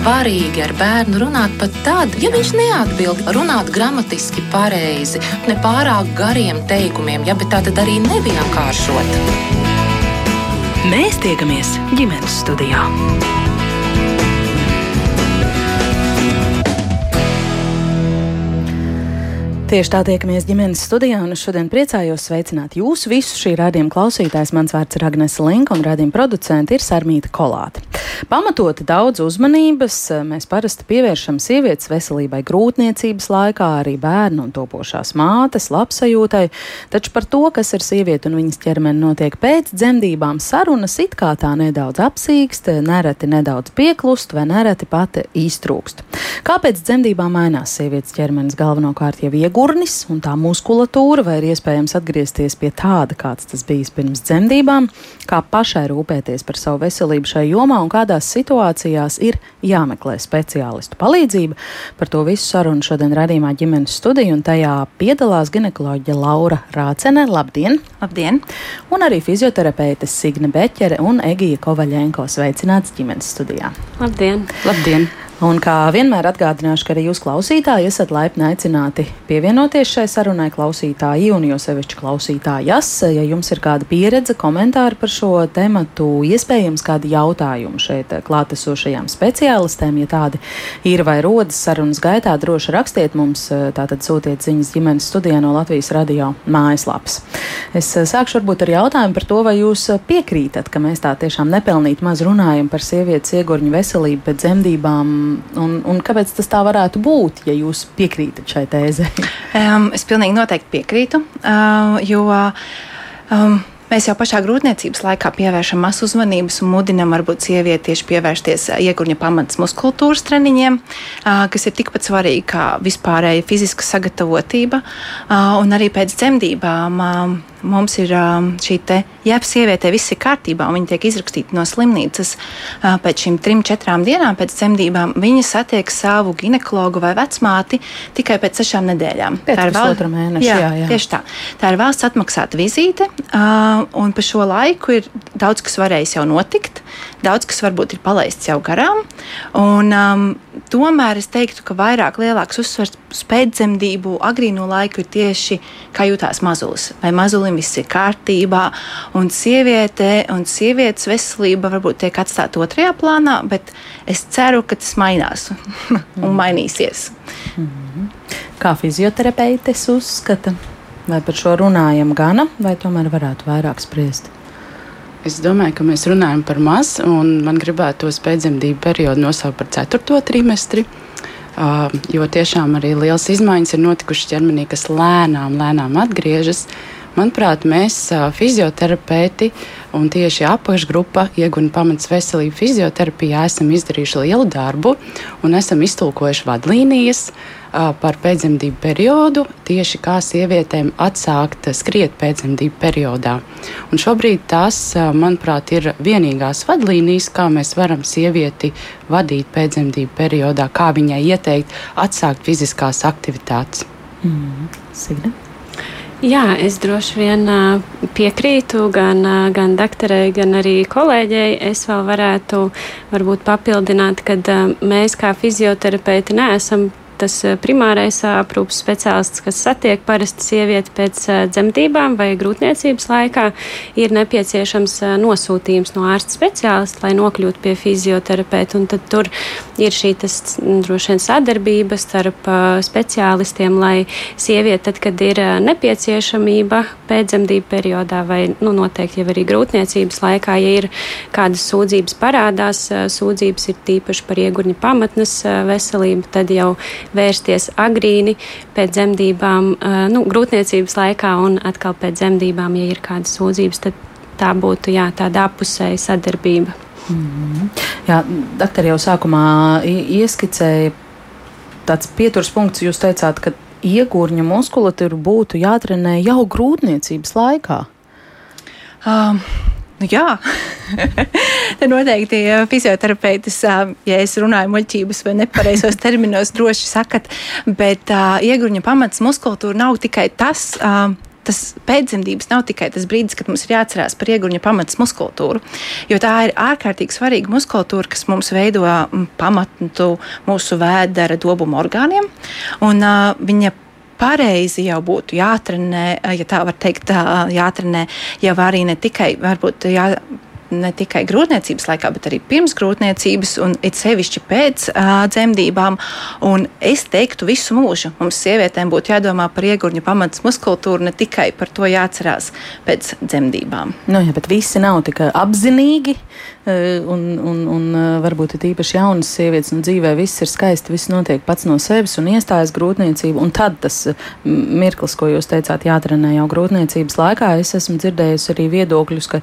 svarīgi ar bērnu runāt pat tad, ja viņš neatbild, runāt gramatiski pareizi, ne pārāk gariem teikumiem, ja, bet tā tad arī nevienkāršot. Mēs tiekamies ģimenes studijā. Tieši tā tiekamies ģimenes studijā, un šodien priecājos sveicināt jūs visus šī rādījuma klausītājs. Mans vārds ir Agnese Linka, un rādījuma producente ir Sarmīta Kolāte. Pamatoti daudz uzmanības mēs parasti pievēršam sievietes veselībai grūtniecības laikā, arī bērnu un topošās mātes labsajūtai, taču par to, kas ir sieviete un viņas ķermeni notiek pēc dzemdībām, sarunas it kā tā nedaudz apsīkst, nereti nedaudz pieklust vai nereti pati iztrūkst. Kāpēc dzemdībām mainās sievietes ķermenis galvenokārt jau iegūst? Ugurnis un tā muskulatūra, vai ir iespējams atgriezties pie tāda, kāds tas bijis pirms dzemdībām, kā pašai rūpēties par savu veselību šai jomā un kādās situācijās ir jāmeklē speciālistu palīdzība. Par to visu sarunu šodien radījumā ģimenes studija, un tajā piedalās ginekoloģija Laura Rācene. Labdien! Labdien! Un arī fizioterapeite Signe Beķere un Egija Kovaļenko sveicināts ģimenes studijā. Labdien! Labdien. Un kā vienmēr atgādināšu, ka arī jūs klausītāji esat laipni aicināti pievienoties šai sarunai klausītāji un jo sevišķi klausītājas. Ja jums ir kāda pieredze, komentāri par šo tematu, iespējams kādi jautājumi šeit klātesošajām speciālistēm, ja tādi ir vai rodas sarunas gaitā, droši rakstiet mums, tātad sūtiet ziņas ģimenes studijā no Latvijas radio mājaslapas. Es sākšu varbūt ar jautājumu par to, vai jūs piekrītat, ka mēs tā tiešām nepelnīt maz runājam par sievietes iegurņu veselību pēc dzemdībām un, un kāpēc tas tā varētu būt, ja jūs piekrītat šai tēzei? Um, es pilnīgi noteikti piekrītu, uh, jo. Um, Mēs jau pašā grūtniecības laikā pievēršam masu uzmanības un mudinam varbūt sievieti tieši pievērsties iegurņa pamatas muskultūras treniņiem, kas ir tikpat svarīgi kā vispārēja fiziska sagatavotība. Un arī pēc dzemdībām mums ir šī te, ja sievietē viss ir kārtībā un viņa tiek izrakstīta no slimnīcas pēc šīm trim, četrām dienām pēc dzemdībām, viņa satiek savu ginekologu vai vecmāti tikai pēc sešām nedēļām. Pēc tā ir valsts mēneša. Jā, jā, jā. Tieši tā. Tā ir valsts atmaksāta vizīte, un pa šo laiku ir daudz kas varējis jau notikt, daudz kas varbūt ir palaists jau garām. Un, um, tomēr es teiktu, ka vairāk lielāks uzsvers uz pēcdzemdību agrīno laiku ir tieši kā jūtās mazulis. Vai mazulim viss ir kārtībā, un sieviete un sievietes veselība varbūt tiek atstāta otrajā plānā, bet es ceru, ka tas mainās un mainīsies. Mm -hmm. Kā fizioterapeites uzskata? Vai par šo runājam gana, vai tomēr varētu vairāk spriest? Es domāju, ka mēs runājam par maz, un man gribētu tos pēcdzemdību periodu nosaukt par ceturto trimestri. Uh, jo tiešām arī liels izmaiņas ir notikušas ķermenī, kas lēnām, lēnām atgriežas. Manuprāt, mēs, fizioterapeiti un tieši apakšgrupa, iegūta pamats veselību fizioterapijā, esam izdarījuši lielu darbu un esam iztulkojuši vadlīnijas. Uh, par pēcdzemdību periodu, tieši kā sievietēm atsākt skriet pēcdzemdību periodā. Un šobrīd tās, manuprāt, ir vienīgās vadlīnijas, kā mēs varam sievieti vadīt pēcdzemdību periodā, kā viņai ieteikt atsākt fiziskās aktivitātes. Mm. Signe? Jā, es droši vien piekrītu gan, gan doktorai, gan arī kolēģei. Es vēl varētu varbūt papildināt, ka mēs kā fizioterapeiti neesam tas eh, primārais aprūpas speciālists, kas satiek parasti sievieti pēc eh, dzemdībām vai grūtniecības laikā, ir nepieciešams eh, nosūtījums no ārsta speciālista, lai nokļūtu pie fizioterapeita. Un tad tur ir šī tas, droši vien sadarbība starp speciālistiem, lai sieviete, tad, kad ir nepieciešamība pēcdzemdību periodā vai nu, noteikti jau arī grūtniecības laikā, ja ir kādas sūdzības parādās, sūdzības ir tīpaši par iegurņa pamatnes veselību, tad jau vērsties agrīni pēc dzemdībām, nu, grūtniecības laikā un atkal pēc dzemdībām, ja ir kādas sūdzības, tad tā būtu jā, tāda apusēja sadarbība. Mm -hmm. Jā, doktor jau sākumā ieskicēja tāds pieturs punkts, jūs teicāt, ka iegūrņa muskulatūra būtu jātrenē jau grūtniecības laikā. Um, Nu, jā, te noteikti fizioterapeitis, ja es runāju muļķības vai nepareizos terminos, droši sakat, bet uh, iegruņa pamats muskultūra nav tikai tas. Uh, tas pēcdzemdības nav tikai tas brīdis, kad mums ir jāatcerās par iegurņa pamatas muskulatūru, jo tā ir ārkārtīgi svarīga muskulatūra, kas mums veido pamatu mūsu vēdera dobumu orgāniem. Un, uh, viņa pareizi jau būtu jātrenē, ja tā var teikt, jātrenē jau arī ne tikai varbūt jā, ne tikai grūtniecības laikā, bet arī pirms grūtniecības, un it sevišķi pēc uh, dzemdībām. Un es teiktu, visu mūžu mums sievietēm būtu jādomā par iegurņu pamatas muskultūru, ne tikai par to jāatcerās pēc dzemdībām. Nu, jā, bet visi nav tik apzinīgi, un, un, un varbūt ir īpaši jaunas sievietes, un dzīvē viss ir skaisti, viss notiek pats no sevis, un iestājas grūtniecība, un tad tas mirklis, ko jūs teicāt, jātrenē jau grūtniecības laikā, es esmu dzirdējusi arī viedokļus, ka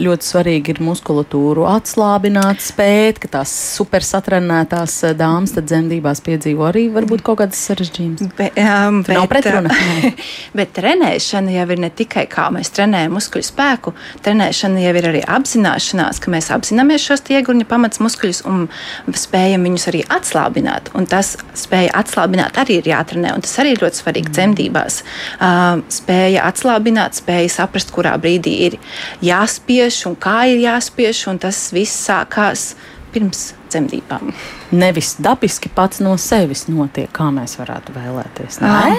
ļoti svarīgi ir muskulatūru atslābināt, spēt, ka tās super satrenētās eh, dāmas tad dzemdībās piedzīvo arī varbūt kaut kādas sarežģījumas. Be, um, bet, nav pretruna. bet trenēšana jau ir ne tikai kā mēs trenējam muskuļu spēku, trenēšana jau ir arī apzināšanās, ka mēs apzināmies šos iegurņa pamats muskuļus un spējam viņus arī atslābināt. Un tas spēja atslābināt arī ir jātrenē, un tas arī ir ļoti svarīgi mm. dzemdībās. Uh, spēja atslābināt, spēja saprast, kurā brīdī ir jāspiež un kā ir jāspiež, un tas viss sākās pirms dzemdībām. Nevis dabiski pats no sevis notiek, kā mēs varētu vēlēties. Nē?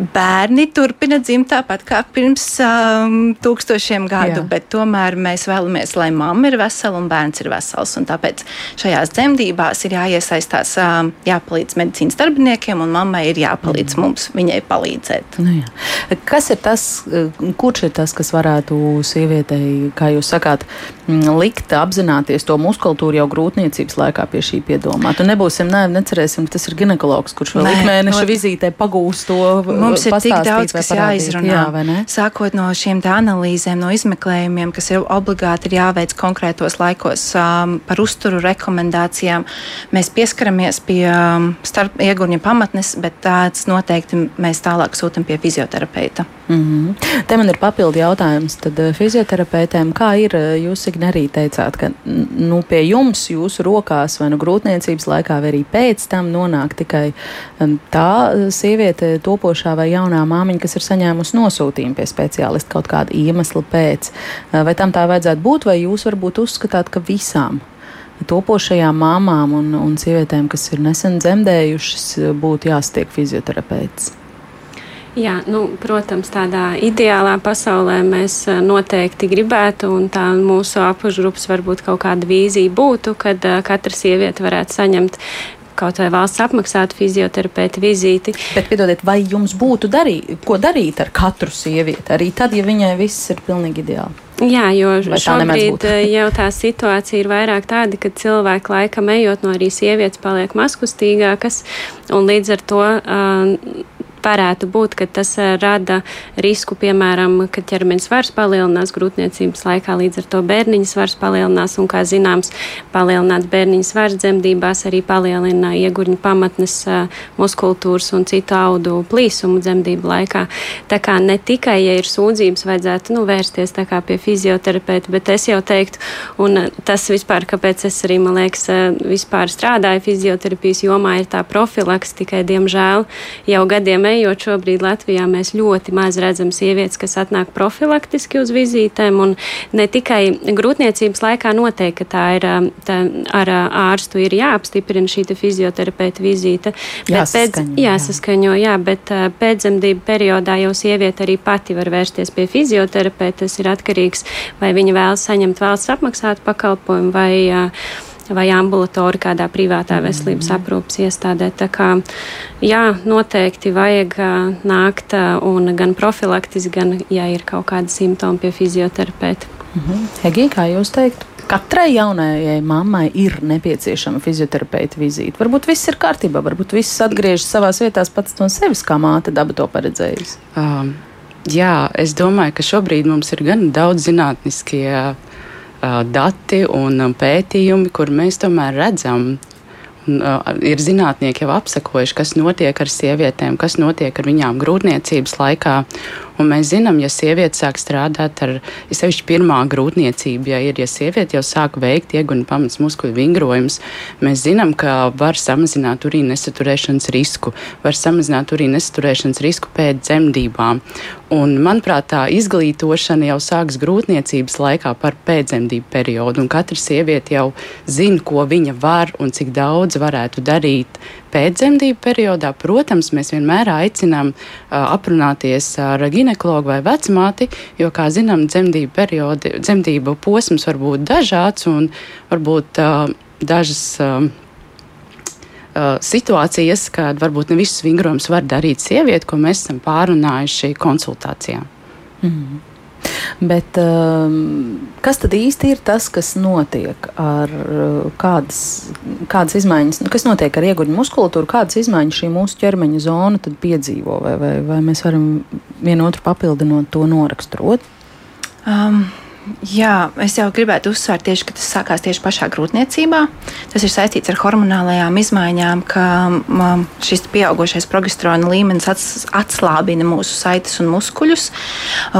Bērni turpina dzimt tāpat kā pirms um, tūkstošiem gadu, Jā. bet tomēr mēs vēlamies, lai mamma ir vesela un bērns ir vesels. Tāpēc šajās dzemdībās ir jāiesaistās, um, jāpalīdz medicīnas darbiniekiem, un mammai ir jāpalīdz mm. mums viņai palīdzēt. Nu, jā. kas ir tas, kurš ir tas, kas varētu sievietei, kā jūs sakāt, mm, likt apzināties to muskultūru jau grūtniecības laikā pie šī piedomāt? Un nebūsim naivi, necerēsim, ka tas ir ginekologs, kurš vēl ikmēneša no... vizītē pagūst to mums ir tik daudz, kas jāizrunā. Jā, Sākot no šiem analīzēm, no izmeklējumiem, kas ir obligāti ir jāveic konkrētos laikos um, par uzturu rekomendācijām, mēs pieskaramies pie um, starp iegurņa pamatnes, bet tāds noteikti mēs tālāk sūtam pie fizioterapeita. Mm -hmm. Te man ir papildi jautājums tad uh, fizioterapeitēm. Kā ir, uh, jūs arī teicāt, ka nu, pie jums, jūsu rokās vai nu grūtniecības laikā, vai arī pēc tam nonāk tikai um, tā uh, sieviete topošā vai jaunā māmiņa, kas ir saņēmusi nosūtījumu pie speciālista kaut kāda iemesla pēc. Vai tam tā vajadzētu būt, vai jūs varbūt uzskatāt, ka visām topošajām māmām un, un sievietēm, kas ir nesen dzemdējušas, būtu jāstiek fizioterapeits? Jā, nu, protams, tādā ideālā pasaulē mēs noteikti gribētu, un tā mūsu apakšgrupas varbūt kaut kāda vīzija būtu, kad katra sieviete varētu saņemt kaut vai valsts apmaksātu fizioterapeita vizīti. Bet, piedodiet, vai jums būtu darīt, ko darīt ar katru sievieti, arī tad, ja viņai viss ir pilnīgi ideāli? Jā, jo šobrīd eh, jau tā situācija ir vairāk tāda, ka cilvēki laikam ejot no arī sievietes paliek maskustīgākas, un līdz ar to uh, varētu būt, ka tas eh, rada risku, piemēram, ka ķermeņa svars palielinās grūtniecības laikā, līdz ar to bērniņa svars palielinās, un, kā zināms, palielināts bērniņa svars dzemdībās arī palielina iegurņu pamatnes eh, muskultūras un citu audu plīsumu dzemdību laikā. Tā kā ne tikai, ja ir sūdzības, vajadzētu nu, vērsties pie fizioterapeita, bet es jau teiktu, un tas vispār, kāpēc es arī, man liekas, eh, vispār strādāju fizioterapijas jomā, ir tā profilaks, tikai, diemžēl, jau gadiem ejot šobrīd Latvijā, mēs ļoti maz redzam sievietes, kas atnāk profilaktiski uz vizītēm. Ne tikai grūtniecības laikā noteikti, tā ir tā ar ārstu ir jāapstiprina šī fizioterapeita vizīte. Jāsaskaņo, pēc, jāsaskaņo, jā, bet pēcdzemdību periodā jau sieviete arī pati var vērsties pie fizioterapeita. Tas ir atkarīgs, vai viņa vēlas saņemt valsts apmaksātu pakalpojumu vai uh, vai ambulatori kādā privātā mm. veselības aprūpas iestādē. Tā kā jā, noteikti vajag nākt un gan profilaktiski, gan, ja ir kaut kādi simptomi pie fizioterapeita. Mm -hmm. Hegī, kā jūs teiktu? Katrai jaunajai mammai ir nepieciešama fizioterapeita vizīte. Varbūt viss ir kārtībā, varbūt viss atgriežas savā vietā pats no sevis, kā māte daba to paredzējusi. Um, jā, es domāju, ka šobrīd mums ir gan daudz zinātniskie dati un pētījumi, kur mēs tomēr redzam, un, uh, ir zinātnieki jau apsakojuši, kas notiek ar sievietēm, kas notiek ar viņām grūtniecības laikā. Un mēs zinām, ja sieviete sāk strādāt ar, ja sevišķi pirmā grūtniecība, ja ir, ja sieviete jau sāk veikt iegunu pamats muskuļu vingrojumus, mēs zinām, ka var samazināt urīna nesaturēšanas risku, var samazināt urīna nesaturēšanas risku pēc dzemdībām. Un, manuprāt, tā izglītošana jau sākas grūtniecības laikā par pēcdzemdību periodu, katra sieviete jau zina, ko viņa var un cik daudz varētu darīt pēcdzemdību periodā. Protams, mēs vienmēr aicinām uh, aprunāties ar ginekologu vai vecmāti, jo, kā zinām, dzemdību, periodi, dzemdību posms var būt dažāds un varbūt uh, dažas. Uh, situācijas, kad varbūt ne visus vingrojumus var darīt sieviete, ko mēs esam pārunājuši konsultācijā. Mm. Bet um, kas tad īsti ir tas, kas notiek ar uh, kādas, kādas izmaiņas, nu, kas notiek ar ieguļu muskulatūru, kādas izmaiņas šī mūsu ķermeņa zona piedzīvo, vai, vai, vai mēs varam vienotru papildinot to noraksturot? Um, Jā, es jau gribētu uzsvērt tieši, ka tas sākās tieši pašā grūtniecībā. Tas ir saistīts ar hormonālajām izmaiņām, ka šis pieaugušais progesterona līmenis atslābina mūsu saites un muskuļus.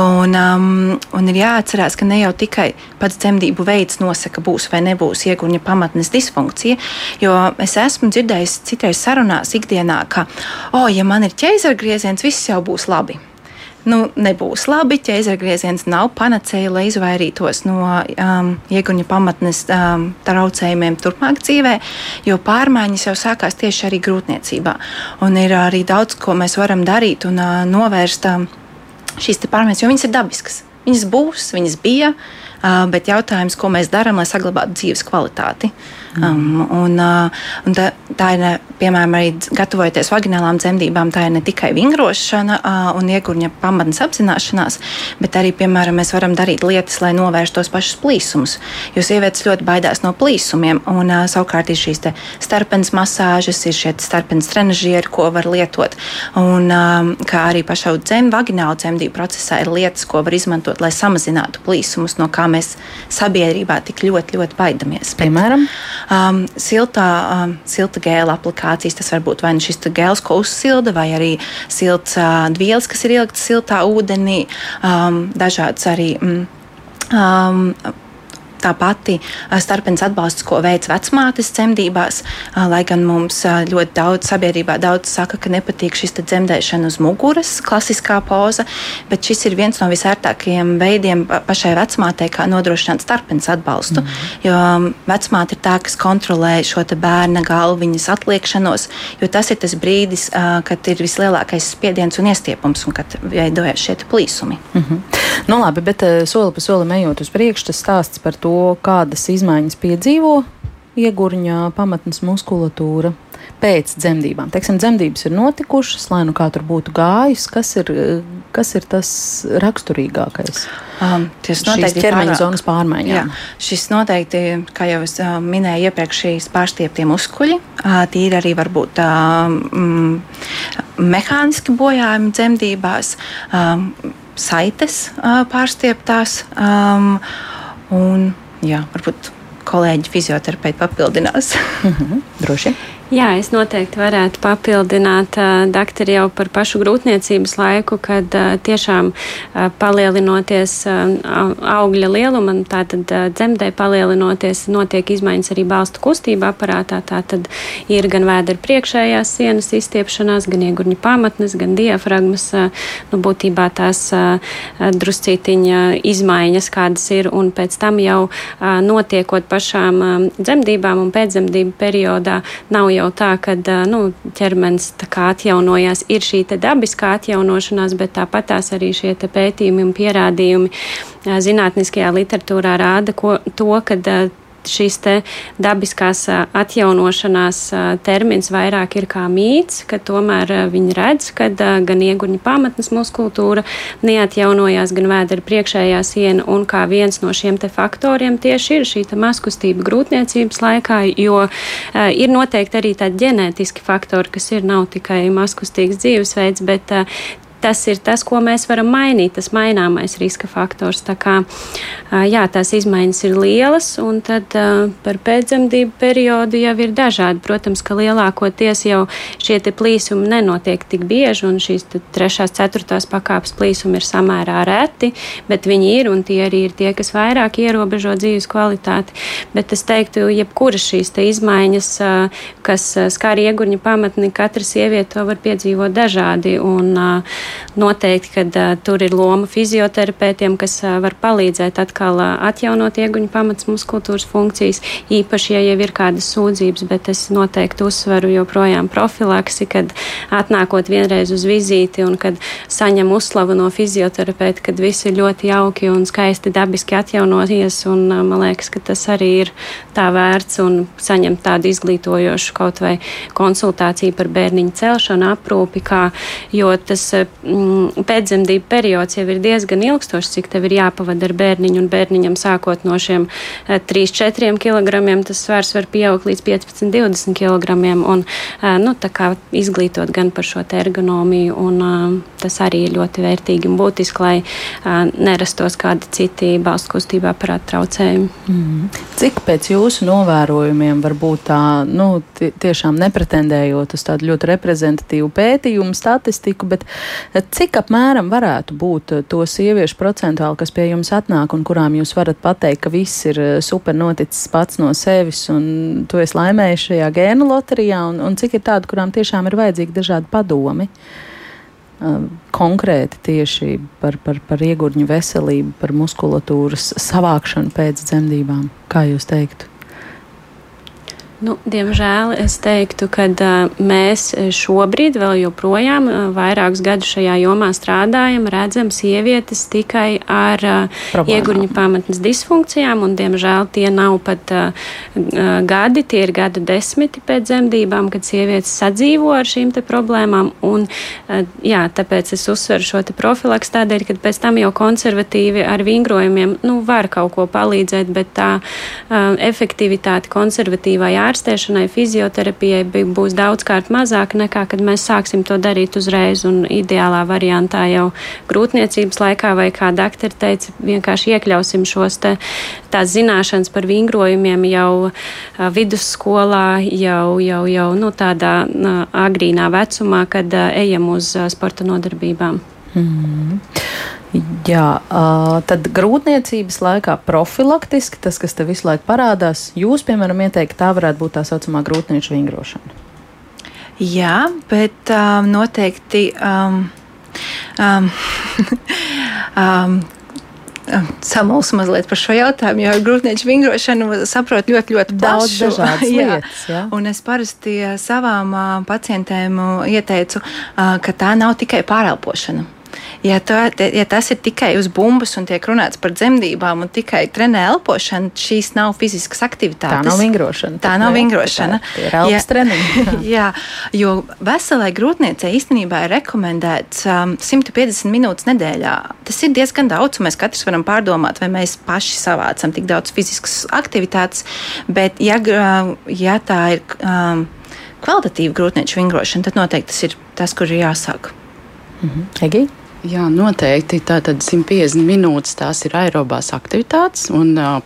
Un, um, un ir jāatcerās, ka ne jau tikai pats dzemdību veids nosaka, būs vai nebūs ieguņa pamatnes disfunkcija, jo es esmu dzirdējis citreiz sarunās ikdienā, ka, oh, ja man ir ķēzargrieziens, viss jau būs labi nu, nebūs labi. Ķēzergrieziens nav panacēja, lai izvairītos no um, ieguņa pamatnes um, traucējumiem turpmāk dzīvē, jo pārmaiņas jau sākās tieši arī grūtniecībā. Un ir arī daudz, ko mēs varam darīt un uh, novērst um, šīs pārmaiņas, jo viņas ir dabiskas. Viņas būs, viņas bija, uh, bet jautājums, ko mēs darām, lai saglabātu dzīves kvalitāti. Um, un, uh, un tā, tā ir, piemēram, arī gatavojoties vaginālām dzemdībām, tā ir ne tikai vingrošana uh, un iegurņa pamatnes apzināšanās, bet arī, piemēram, mēs varam darīt lietas, lai novērstu tos pašus plīsumus. Jo sievietes ļoti baidās no plīsumiem, un uh, savukārt ir šīs starpenes masāžas, ir šie starpenes trenažieri, ko var lietot. Un, um, kā arī pašā dzem, vaginālu dzemdību procesā ir lietas, ko var izmantot, lai samazinātu plīsumus, no kā mēs sabiedrībā tik ļoti, ļoti baidamies. Piemēram? Bet, um, siltā, um, silta gēla aplikācijas. Tas var būt vai nu šis gēls, ko uzsilda, vai arī silts uh, dvielas, kas ir ieliktas siltā ūdenī, um, dažādas arī. Mm, um, tā pati starpens atbalsts, ko veic vecmātes dzemdībās, lai gan mums ļoti daudz sabiedrībā daudz saka, ka nepatīk šis dzemdēšana uz muguras, klasiskā poza, bet šis ir viens no visērtākajiem veidiem pašai vecmātei, kā nodrošināt starpens atbalstu. Mm -hmm. Jo vecmāte ir tā, kas kontrolē šo bērna galviņas atliekšanos, jo tas ir tas brīdis, kad ir vislielākais spiediens un iestiepums un kad veidojas šie plīsumi. Mm -hmm. nu, labi, bet soli pa solim ejot uz priekšu, tas stāsts par to, to, kādas izmaiņas piedzīvo iegurņā pamatnes muskulatūra pēc dzemdībām. Teiksim, dzemdības ir notikušas, lai nu kā tur būtu gājis. Kas ir, kas ir tas raksturīgākais? Um, tas noteikti ir ķermeņa zonas pārmaiņām. Jā, šis noteikti, kā jau es uh, minēju iepriekš, šīs pārstieptie muskuļi, uh, tīri arī varbūt uh, mm, mehāniski bojājumi dzemdībās, um, saites uh, pārstieptās. Um, Un, jā, varbūt kolēģi fizioterapeiti papildinās. Mm -hmm, droši. Jā, es noteikti varētu papildināt uh, doktori jau par pašu grūtniecības laiku, kad uh, tiešām uh, palielinoties uh, augļa lielumam, tātad uh, dzemdē palielinoties, notiek izmaiņas arī balstu kustība aparātā. Tātad ir gan vēdera priekšējās sienas izstiepšanās, gan iegurņa pamatnes, gan diafragmas, uh, nu, būtībā tās uh, druscītiņa izmaiņas, kādas ir, un pēc tam jau uh, notiekot pašām uh, dzemdībām un pēcdzemdību periodā nav jau jau tā, ka nu, ķermenis atjaunojās, ir šī dabiskā atjaunošanās, bet tāpat tās arī šie pētījumi un pierādījumi zinātniskajā literatūrā rāda ko, to, ka šīs dabiskās atjaunošanās termins vairāk ir kā mīts, ka tomēr viņi redz, ka gan iegurņa pamatnes muskultūra neatjaunojās, gan vēdera priekšējā siena, un kā viens no šiem faktoriem tieši ir šī maskustība grūtniecības laikā, jo ir noteikti arī tādi ģenētiski faktori, kas ir nav tikai maskustīgs dzīvesveids, bet tas ir tas, ko mēs varam mainīt, tas maināmais riska faktors. Tā kā jā, tās izmaiņas ir lielas, un tad par pēcdzemdību periodu jau ir dažādi. Protams, ka lielākoties jau šie plīsumi nenotiek tik bieži, un šīs trešās, ceturtās pakāpes plīsumi ir samērā reti, bet viņi ir, un tie arī ir tie, kas vairāk ierobežo dzīves kvalitāti. Bet es teiktu, jebkuras šīs te izmaiņas, kas skar iegurņa pamatni, katra sieviete to var piedzīvot dažādi. Un, Noteikti, ka uh, tur ir loma fizioterapeitiem, kas uh, var palīdzēt atkal uh, atjaunot ieguņu pamats muskultūras funkcijas, īpaši, ja jau ir kādas sūdzības, bet es noteikti uzsveru joprojām profilaksi, kad atnākot vienreiz uz vizīti un kad saņem uzslavu no fizioterapeita, kad viss ir ļoti jauki un skaisti dabiski atjaunoties, un man liekas, ka tas arī ir tā vērts un saņemt tādu izglītojošu kaut vai konsultāciju par bērniņu celšanu, aprūpi, kā, jo tas pēcdzemdību periods jau ir diezgan ilgstošs, cik tev ir jāpavada ar bērniņu, un bērniņam sākot no šiem 3-4 eh, kg, tas svars var pieaugt līdz 15-20 kg, un eh, nu, izglītot gan par šo ergonomiju, un eh, tas arī ir ļoti vērtīgi un būtiski, lai nerastos kādi citi balstu kustībā parāda traucējumi. Mm. Cik pēc jūsu novērojumiem var būt tā, nu, tiešām nepretendējot uz tādu ļoti reprezentatīvu pētījumu statistiku, bet Cik apmēram varētu būt eh, to sieviešu procentuāli, kas pie jums atnāk un kurām jūs varat pateikt, ka viss ir eh, super noticis pats no sevis un tu esi laimējis šajā gēnu loterijā, un, un cik ir tādu, kurām tiešām ir vajadzīgi dažādi padomi? Eh, konkrēti tieši par, par, par iegurņu veselību, par muskulatūras savākšanu pēc dzemdībām, kā jūs teiktu? Nu, diemžēl es teiktu, ka uh, mēs šobrīd vēl joprojām uh, vairākus gadus šajā jomā strādājam, redzam sievietes tikai ar uh, iegurņu pamatnes disfunkcijām, un diemžēl tie nav pat gadi, tie ir gadu desmiti pēc dzemdībām, kad sievietes sadzīvo ar šīm te problēmām, un jā, tāpēc es uzsveru šo te profilaks tādēļ, ka pēc tam jau konservatīvi ar vingrojumiem, nu, var kaut ko palīdzēt, bet tā efektivitāte konservatīvai ārstēšanai, fizioterapijai būs daudzkārt mazāka nekā, kad mēs sāksim to darīt uzreiz. Un ideālā variantā jau grūtniecības laikā, vai kā doktori teica, vienkārši iekļausim šos te, tās zināšanas par vingrojumiem jau vidusskolā, jau, jau, jau nu, tādā agrīnā vecumā, kad ejam uz sporta nodarbībām. Mm. Jā, tad grūtniecības laikā profilaktiski tas, kas te visu laiku parādās, jūs, piemēram, ieteikt, tā varētu būt tā saucamā grūtnieču vingrošana. Jā, bet um, noteikti. Um, um, um, samulsu mazliet par šo jautājumu, jo grūtnieču vingrošanu saprot ļoti, ļoti daudz dažādas lietas. Jā. Un es parasti savām pacientēm ieteicu, ka tā nav tikai pārelpošana ja, to, ja tas ir tikai uz bumbas un tiek runāts par dzemdībām un tikai trenē elpošanu, šīs nav fiziskas aktivitātes. Tā nav vingrošana. Tā nav vingrošana. Tā ir elpas treniņi. jā, jo veselai grūtniecei īstenībā ir rekomendēts um, 150 minūtes nedēļā. Tas ir diezgan daudz, un mēs katrs varam pārdomāt, vai mēs paši savācam tik daudz fiziskas aktivitātes, bet ja, ja tā ir um, kvalitatīva grūtnieču vingrošana, tad noteikti tas ir tas, kur ir jāsāk. Mhm. Egija? Jā, noteikti. Tātad 150 minūtes tās ir aerobās aktivitātes. Un, uh,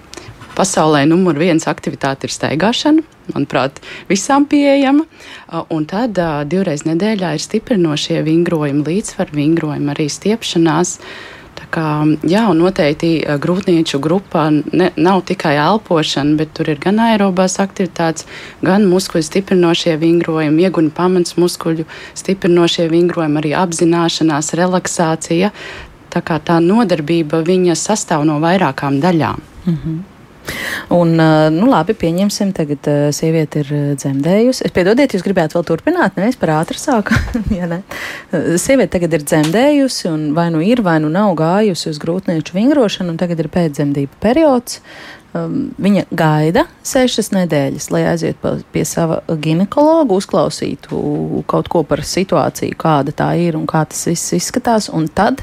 pasaulē numur viens aktivitāte ir staigāšana. Manuprāt, visām pieejama. Uh, un tad uh, divreiz nedēļā ir stiprinošie vingrojumi, līdzsvaru vingrojumi, arī stiepšanās. Uh, Kā, jā, noteikti grūtnieču grupā ne, nav tikai elpošana, bet tur ir gan aerobās aktivitātes, gan muskuļu stiprinošie vingrojumi, ieguņu pamats muskuļu stiprinošie vingrojumi, arī apzināšanās, relaksācija. Tā kā tā nodarbība viņa sastāv no vairākām daļām. Mm -hmm. Un, nu, labi, pieņemsim, tagad uh, sieviete ir dzemdējusi. Es piedodiet, jūs gribētu vēl turpināt, ne? Es par ātru sāku. ja ne? Sieviete tagad ir dzemdējusi, un vai nu ir, vai nu nav gājusi uz grūtnieču vingrošanu, un tagad ir pēcdzemdību periods. Um, viņa gaida sešas nedēļas, lai aizietu pie sava ginekologa, uzklausītu kaut ko par situāciju, kāda tā ir un kā tas viss izskatās, un tad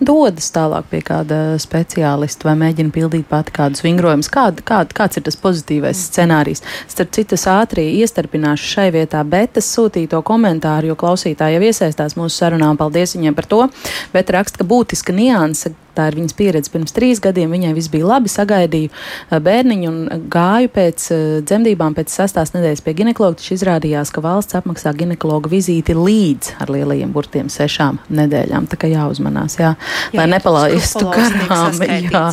dodas tālāk pie kāda speciālista vai mēģina pildīt pati kādus vingrojumus. Kād, kād, kāds ir tas pozitīvais scenārijs? Starp citu, es ātri iestarpināšu šai vietā, bet es sūtīju to komentāru, jo klausītāji jau iesaistās mūsu sarunā, un paldies viņiem par to. Bet raksta, ka būtiska nianse Tā ir viņas pieredze pirms trīs gadiem. Viņai viss bija labi, sagaidīju eh, bērniņu un gāju pēc eh, dzemdībām, pēc sastās nedēļas pie ginekologa. Taču izrādījās, ka valsts apmaksā ginekologa vizīti līdz ar lielajiem burtiem sešām nedēļām. Tā kā jāuzmanās, jā, jā lai nepalaistu garām jā,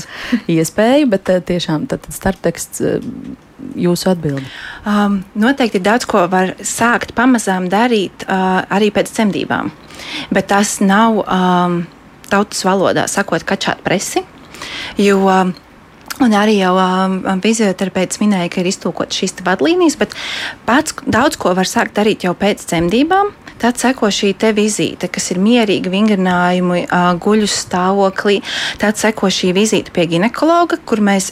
iespēju, bet eh, tiešām tad starpteksts jūsu atbildi? Um, noteikti daudz ko var sākt pamazām darīt uh, arī pēc dzemdībām, bet tas nav. Um, tautas valodā sakot, kačāt presi. Jo, Un arī jau um, fizioterapeits minēja, ka ir iztūkots šīs vadlīnijas, bet pats daudz ko var sākt darīt jau pēc dzemdībām. Tad seko šī vizīte, kas ir mierīga, vingrinājumi, guļu stāvoklī. Tad seko šī vizīte pie ginekologa, kur mēs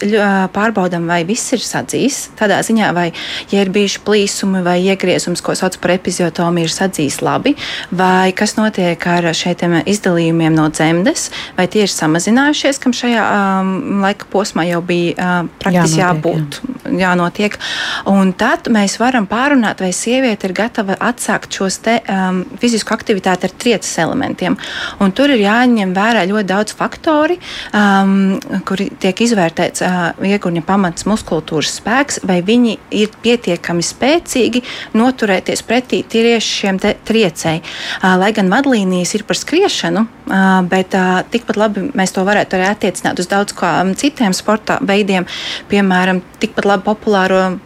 pārbaudām, vai viss ir sadzīs. Tādā ziņā, vai ja ir bijuši plīsumi vai iegriezums, ko sauc par epiziotomiju, ir sadzīs labi, vai kas notiek ar šiem izdalījumiem no dzemdes, vai tie ir samazinājušies, kam šajā um, laika posmā jau bija uh, praktiski jābūt, jā. jānotiek. Un tad mēs varam pārunāt, vai sieviete ir gatava atsākt šos te. Um, fizisku aktivitāti ar trieces elementiem. Un tur ir jāņem vērā ļoti daudz faktori, um, kuri tiek izvērtēts uh, iegurņa pamats muskultūras spēks, vai viņi ir pietiekami spēcīgi noturēties pretī tieši šiem triecei. Uh, lai gan vadlīnijas ir par skriešanu, bet tikpat labi mēs to varētu arī attiecināt uz daudz kā um, citiem sporta veidiem, piemēram, tikpat labi populāro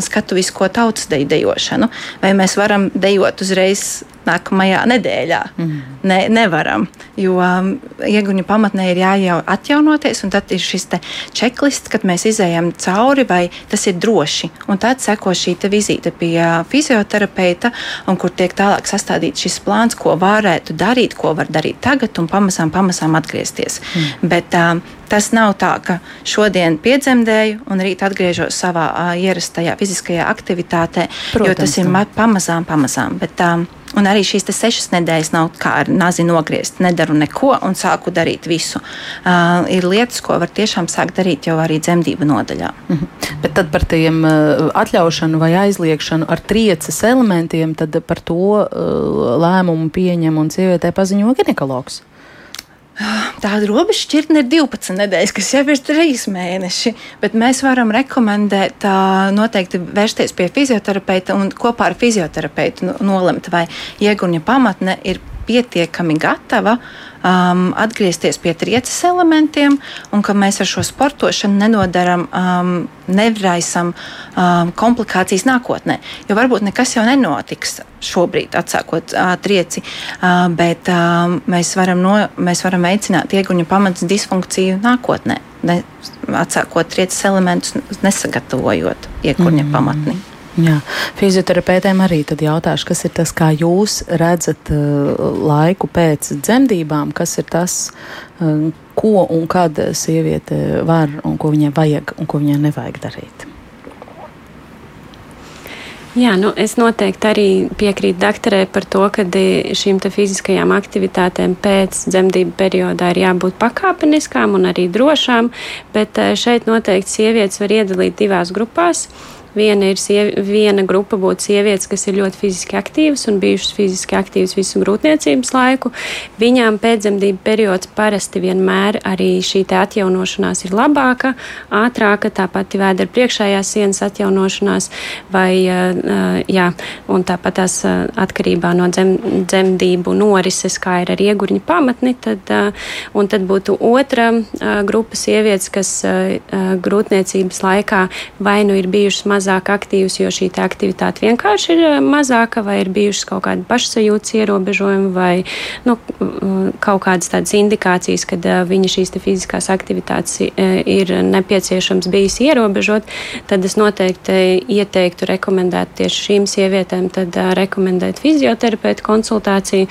skatuvisko tautas dejošanu, vai mēs varam dejot uzreiz nākamajā nedēļā. Mm. Ne, nevaram, jo um, ieguņu pamatnē ir jāatjaunoties, un tad ir šis checklists, kad mēs izējām cauri, vai tas ir droši. Un tad seko šī vizīte pie uh, fizioterapeita, un kur tiek tālāk sastādīts šis plāns, ko varētu darīt, ko var darīt tagad, un pamazām, pamazām atgriezties. Mm. Bet, um, Tas nav tā, ka šodien piedzemdēju un rīt atgriežos savā uh, ierastajā fiziskajā aktivitātē, Protams, jo tas ir pamazām, pamazām. Bet, um, Un arī šīs sešas nedēļas nav kā ar nazi nogriezt. Nedaru neko un sāku darīt visu. Uh, ir lietas, ko var tiešām sākt darīt jau arī dzemdību nodaļā. Mm -hmm. Bet tad par tiem uh, atļaušanu vai aizliekšanu ar trieces elementiem, tad par to uh, lēmumu pieņem un sievietē paziņo ginekologs. Tāda robežšķirtne ir 12 nedēļas, kas jau ir 3 mēneši. Bet mēs varam rekomendēt noteikti vērsties pie fizioterapeita un kopā ar fizioterapeitu nolemt, vai ieguņa pamatne ir pietiekami gatava um, atgriezties pie trieces elementiem, un ka mēs ar šo sportošanu nenodaram, um, nevraisam um, komplikācijas nākotnē. Jo varbūt nekas jau nenotiks šobrīd, atsākot uh, trieci, uh, bet um, mēs, varam no, mēs varam veicināt ieguņu pamats disfunkciju nākotnē, ne, atsākot trieces elementus, nesagatavojot ieguņa mm. pamatni. Jā. Fizioterapeitēm arī tad jautāšu, kas ir tas, kā jūs redzat uh, laiku pēc dzemdībām, kas ir tas, uh, ko un kad sieviete var un ko viņai vajag un ko viņai nevajag darīt. Jā, nu, es noteikti arī piekrītu doktorē par to, ka šīm fiziskajām aktivitātēm pēc dzemdību periodā ir jābūt pakāpeniskām un arī drošām, bet uh, šeit noteikti sievietes var iedalīt divās grupās. Viena, ir sievi, viena grupa būtu sievietes, kas ir ļoti fiziski aktīvas un bijušas fiziski aktīvas visu grūtniecības laiku. Viņām pēcdzemdību periods parasti vienmēr arī šī atjaunošanās ir labāka, ātrāka, tāpat vēdera priekšējās sienas atjaunošanās, vai, jā, un tāpat tās atkarībā no dzem, dzemdību norises, kā ir ar iegurņu pamatni, tad, un tad būtu otra grupa sievietes, kas grūtniecības laikā vai nu ir bijušas maz mazāk aktīvs, jo šī aktivitāte vienkārši ir eh, mazāka, vai ir bijušas kaut kādi pašsajūtas ierobežojumi, vai nu, kaut kādas tādas indikācijas, ka uh, viņa šīs fiziskās aktivitātes uh, ir nepieciešams bijis ierobežot, tad es noteikti ieteiktu rekomendēt tieši šīm sievietēm, tad rekomendēt fizioterapeitu konsultāciju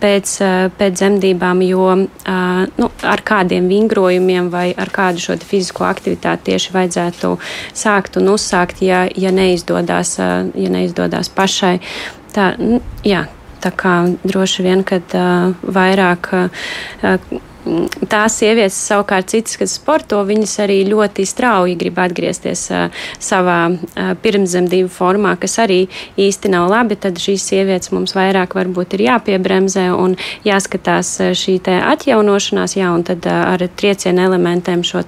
pēc, pēc dzemdībām, jo nu, ar kādiem vingrojumiem vai ar kādu šo fizisko aktivitāti tieši vajadzētu sākt un uzsākt ja, ja, neizdodas, ja neizdodas pašai. Tā, jā, tā kā droši vien, kad uh, vairāk uh, tās sievietes, savukārt citas, kas sporto, viņas arī ļoti strauji grib atgriezties uh, savā uh, pirmszemdību formā, kas arī īsti nav labi. Tad šīs sievietes mums vairāk varbūt ir jāpiebremzē un jāskatās šī atjaunošanās, jā, un tad uh, ar triecienu elementiem šo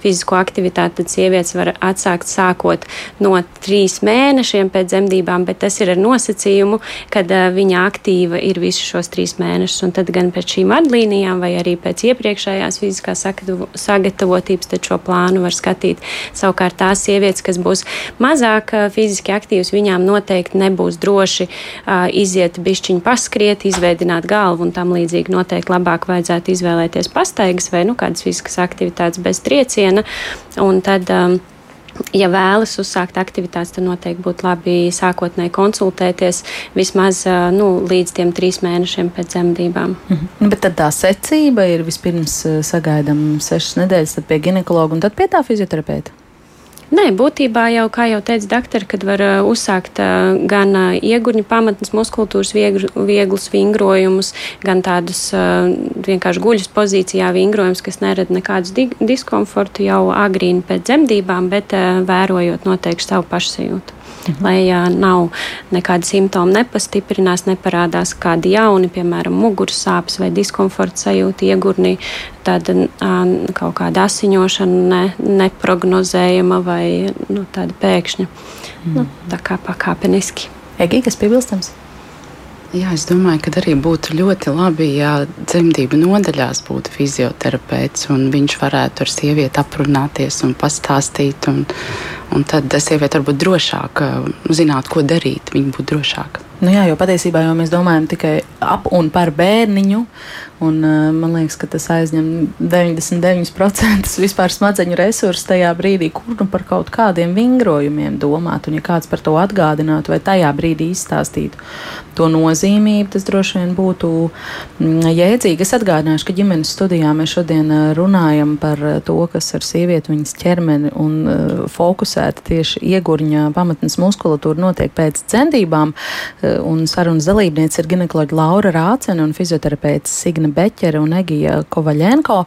fizisko aktivitāti tad sievietes var atsākt sākot no trīs mēnešiem pēc dzemdībām, bet tas ir ar nosacījumu, ka uh, viņa aktīva ir visus šos trīs mēnešus, un tad gan pēc šīm vadlīnijām vai arī pēc pēc iepriekšējās fiziskās sagatavotības, tad šo plānu var skatīt. Savukārt tās sievietes, kas būs mazāk fiziski aktīvas, viņām noteikti nebūs droši iziet bišķiņu paskriet, izveidināt galvu un tam līdzīgi noteikti labāk vajadzētu izvēlēties pastaigas vai nu, kādas fiziskas aktivitātes bez trieciena. Un tad, um, ja vēlas uzsākt aktivitātes, tad noteikti būtu labi sākotnēji konsultēties vismaz nu, līdz tiem trīs mēnešiem pēc dzemdībām. Mhm. Nu, bet tā secība ir vispirms sagaidām sešas nedēļas, tad pie ginekologa un tad pie tā fizioterapeita. Nē, būtībā jau, kā jau teica doktori, kad var uh, uzsākt uh, gan uh, iegurņu pamatnes muskultūras viegl, vieglus vingrojumus, gan tādus uh, vienkārši guļus pozīcijā vingrojumus, kas nerada nekādus di diskomfortu jau agrīni pēc dzemdībām, bet uh, vērojot noteikti savu pašsajūtu. Mhm. Lai ja nav nekādi simptomi nepastiprinās, neparādās kādi jauni, piemēram, muguras sāpes vai diskomforta sajūta iegurnī, tāda kaut kāda asiņošana ne, neprognozējama vai nu, tāda pēkšņa. Mhm. Nu, tā kā pakāpeniski. Egi, kas piebilstams? Jā, es domāju, ka arī būtu ļoti labi, ja dzemdību nodaļās būtu fizioterapeits un viņš varētu ar sievieti aprunāties un pastāstīt. Un, un tad sieviete varbūt drošāk zinātu, ko darīt. Viņa būtu drošāka. Nu jā, jo patiesībā jau mēs domājam tikai ap un par bērniņu. Un, uh, man liekas, ka tas aizņem 99% vispār smadzeņu resursu tajā brīdī, kur nu par kaut kādiem vingrojumiem domāt. Un, ja kāds par to atgādinātu vai tajā brīdī izstāstītu to nozīmību, tas droši vien būtu mm, jēdzīgi. Es atgādināšu, ka ģimenes studijā mēs šodien uh, runājam par to, kas ar sievieti viņas ķermeni un uh, fokusēta tieši iegurņa pamatnes muskulatūra notiek pēc dzemdībām. Uh, un sarunas dalībniece ir ginekoloģa Laura Rācena un fizioterapeits Signa Beķere un Egija Kovaļenko.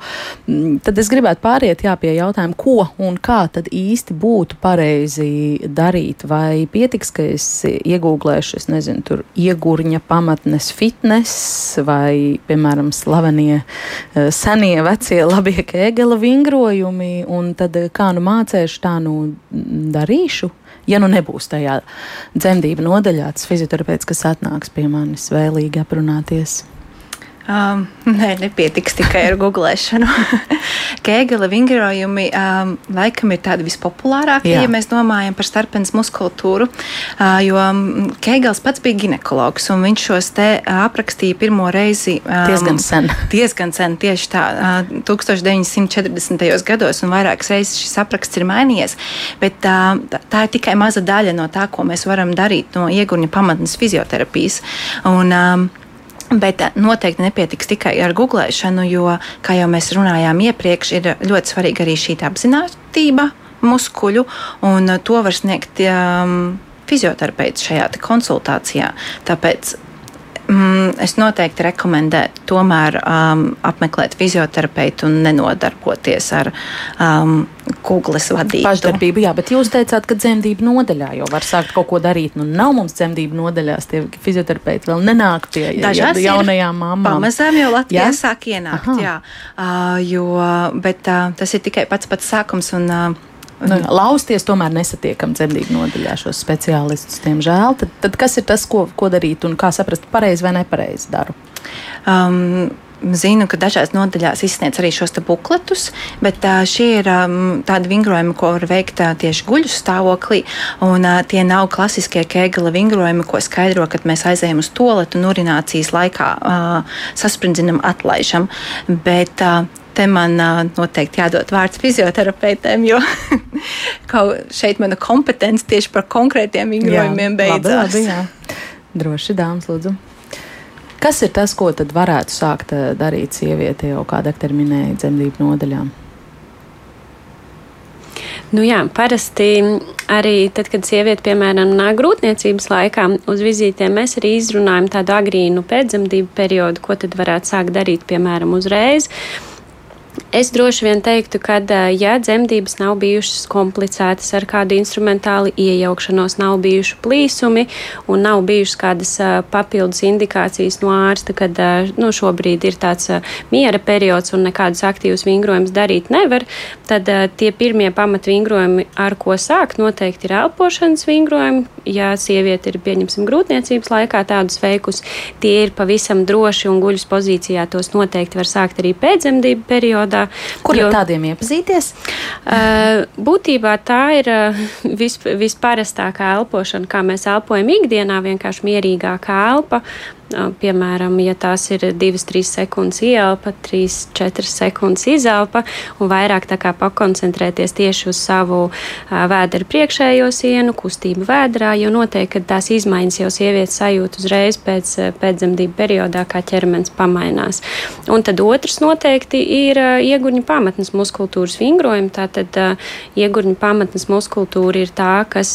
Mm, tad es gribētu pāriet jā, pie jautājuma, ko un kā tad īsti būtu pareizi darīt. Vai pietiks, ka es iegūglēšu, es nezinu, tur iegurņa pamatnes fitness vai, piemēram, slavenie eh, senie vecie labie kēgela vingrojumi, un tad eh, kā nu mācēšu, tā nu darīšu ja nu nebūs tajā dzemdību nodaļā tas fizioterapeits, kas atnāks pie manis vēlīgi aprunāties. Um, nē, nepietiks tikai ar googlēšanu. Kēgela vingrojumi um, laikam ir tādi vispopulārākie, ja mēs domājam par starpens muskultūru, uh, jo um, Kēgels pats bija ginekologs, un viņš šos te uh, aprakstīja pirmo reizi. Um, diezgan sen. Diezgan sen, tieši tā, uh, 1940. gados, un vairākas reizes šis apraksts ir mainījies, bet uh, tā ir tikai maza daļa no tā, ko mēs varam darīt no iegurņa pamatnes fizioterapijas. Un, um, Bet eh, noteikti nepietiks tikai ar googlēšanu, jo, kā jau mēs runājām iepriekš, ir ļoti svarīga arī šī apziņotība muskuļu, un to var sniegt um, fizioterapeits šajā konsultācijā. Tāpēc Mm, es noteikti rekomendētu tomēr um, apmeklēt fizioterapeitu un nenodarboties ar um, kugles vadību. Pašdarbību, jā, bet jūs teicāt, ka dzemdību nodaļā jau var sākt kaut ko darīt. Nu, nav mums dzemdību nodaļās, tie fizioterapeiti vēl nenāk pie Dažās jaunajām mamām. Pamazām jau Latvijā jā? sāk ienākt, Aha. jā. Uh, jo, bet uh, tas ir tikai pats pats sākums. Un, uh, Nu, lausties tomēr nesatiekam dzemdību nodaļā šos speciālistus, diemžēl. Tad, tad kas ir tas, ko, ko darīt un kā saprast, pareizi vai nepareizi daru? Um, Zinu, ka dažās nodaļās izsniedz arī šos bukletus, bet uh, šie ir um, tādi vingrojumi, ko var veikt uh, tieši guļu stāvoklī. Un, uh, tie nav klasiskie kēgala vingrojumi, ko skaidro, kad mēs aizējām uz toaletu un urinācijas laikā uh, saspringzinam, atlaižam. Bet, uh, Te man uh, noteikti jādod vārds fizioterapeitēm, jo šeit mana kompetence tieši par konkrētiem vingrojumiem beidzās. Labi, labi, jā. Droši, dāmas, lūdzu. Kas ir tas, ko tad varētu sākt darīt sieviete jau kāda terminēja dzemdību nodaļām? Nu jā, parasti arī tad, kad sieviete, piemēram, nāk grūtniecības laikā uz vizītēm, mēs arī izrunājam tādu agrīnu pēcdzemdību periodu, ko tad varētu sākt darīt, piemēram, uzreiz. Es droši vien teiktu, ka, ja dzemdības nav bijušas komplicētas ar kādu instrumentālu iejaukšanos, nav bijuši plīsumi un nav bijušas kādas papildus indikācijas no ārsta, kad nu, šobrīd ir tāds miera periods un nekādus aktīvus vingrojumus darīt nevar, tad tie pirmie pamatvingrojumi, ar ko sākt, noteikti ir elpošanas vingrojumi. Ja sieviete ir, pieņemsim, grūtniecības laikā tādus veikus, tie ir pavisam droši un guļus pozīcijā. Tos noteikti var sākt arī pēcdzemdību periodā. Kur jo, ar tādiem iepazīties? Uh, būtībā tā ir vis, visparastākā elpošana, kā mēs elpojam ikdienā, vienkārši mierīgākā elpa. Piemēram, ja tās ir 2-3 sekundes ielpa, 3-4 sekundes izelpa, un vairāk tā kā pakoncentrēties tieši uz savu vēdera priekšējo sienu, kustību vēdrā, jo noteikti, ka tās izmaiņas jau sievietes sajūt uzreiz pēc pēcdzemdību periodā, kā ķermenis pamainās. Un tad otrs noteikti ir iegurņu pamatnes muskultūras vingrojumi. Tātad iegurņu pamatnes muskultūra ir tā, kas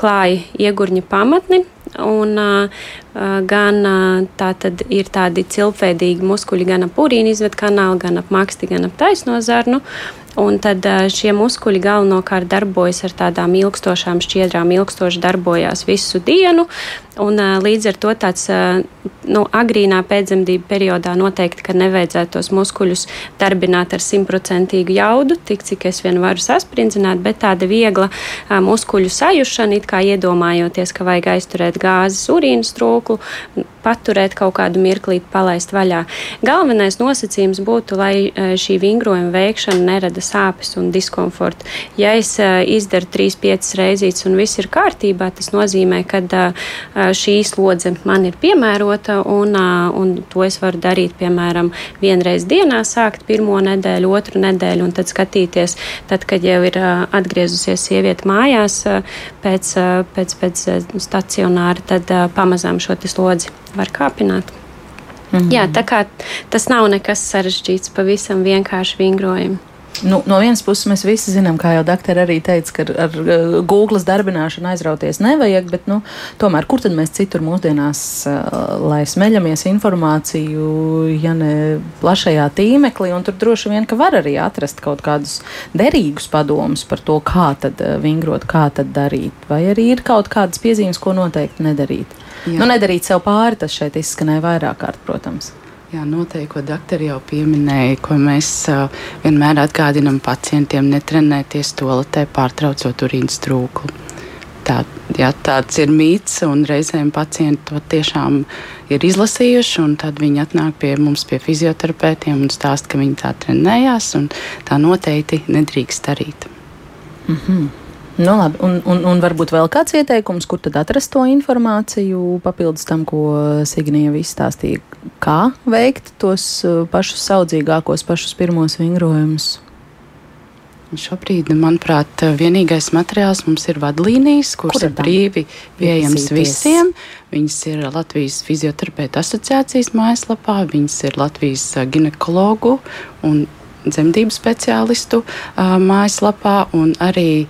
klāja iegurņu pamatni Un, uh, gan uh, tā tad ir tādi cilpveidīgi muskuļi gan ap urīnu izvedu kanālu, gan ap maksti, gan ap taisno zarnu. Un tad šie muskuļi galvenokārt darbojas ar tādām ilgstošām šķiedrām, ilgstoši darbojās visu dienu. Un, līdz ar to tāds nu, agrīnā pēcdzemdību periodā noteikti, nevajadzētu tos muskuļus darbināt ar simtprocentīgu jaudu, tik cik es vien varu sasprindzināt, bet tāda viegla muskuļu sajušana, it kā iedomājoties, ka vajag aizturēt gāzes urīnas trūklu, paturēt kaut kādu mirklīti, palaist vaļā. Galvenais nosacījums būtu, lai šī vingrojuma veikšana nerada sāpes un diskomfortu. Ja es izdaru 3-5 reizītes un viss ir kārtībā, tas nozīmē, ka šī slodze man ir piemērota, un, un to es varu darīt, piemēram, vienreiz dienā, sākt pirmo nedēļu, otru nedēļu, un tad skatīties, tad, kad jau ir atgriezusies sieviete mājās pēc, pēc, pēc stacionāra, tad pamazām šo slodzi var kāpināt. Mm -hmm. Jā, tā kā tas nav nekas sarežģīts, pavisam vienkārši vingrojumi. Nu, no vienas puses, mēs visi zinām, kā jau doktori arī teica, ka ar, ar uh, Google darbināšanu aizrauties nevajag, bet nu, tomēr kur tad mēs citur mūsdienās, uh, lai smeļamies informāciju, ja ne plašajā tīmeklī, un tur droši vien, ka var arī atrast kaut kādus derīgus padomus par to, kā tad uh, vingrot, kā tad darīt, vai arī ir kaut kādas piezīmes, ko noteikti nedarīt. Jā. Nu, nedarīt sev pāri, tas šeit izskanēja vairāk kārt, protams. Jā, noteikti, ko doktori jau pieminēja, ko mēs uh, vienmēr atgādinām pacientiem, netrenēties toaletē, pārtraucot urīnas trūkumu. Tā, jā, tāds ir mīts, un reizēm pacienti to tiešām ir izlasījuši. Tad viņi atnāk pie mums, pie fizioterapeitiem, un stāsta, ka viņi tā trenējās, un tā noteikti nedrīkst darīt. Mm -hmm. Nu, labi, un, un, un varbūt vēl kāds ieteikums, kur tad atrast to informāciju, papildus tam, ko Signija izstāstīja, kā veikt tos uh, pašus saudzīgākos, pašus pirmos vingrojumus. Šobrīd, manuprāt, vienīgais materiāls mums ir vadlīnijas, kuras ir brīvi pieejamas visiem. Viņas ir Latvijas fizioterapeita asociācijas mājaslapā, viņas ir Latvijas uh, ginekologu un dzemdību speciālistu uh, mājaslapā un arī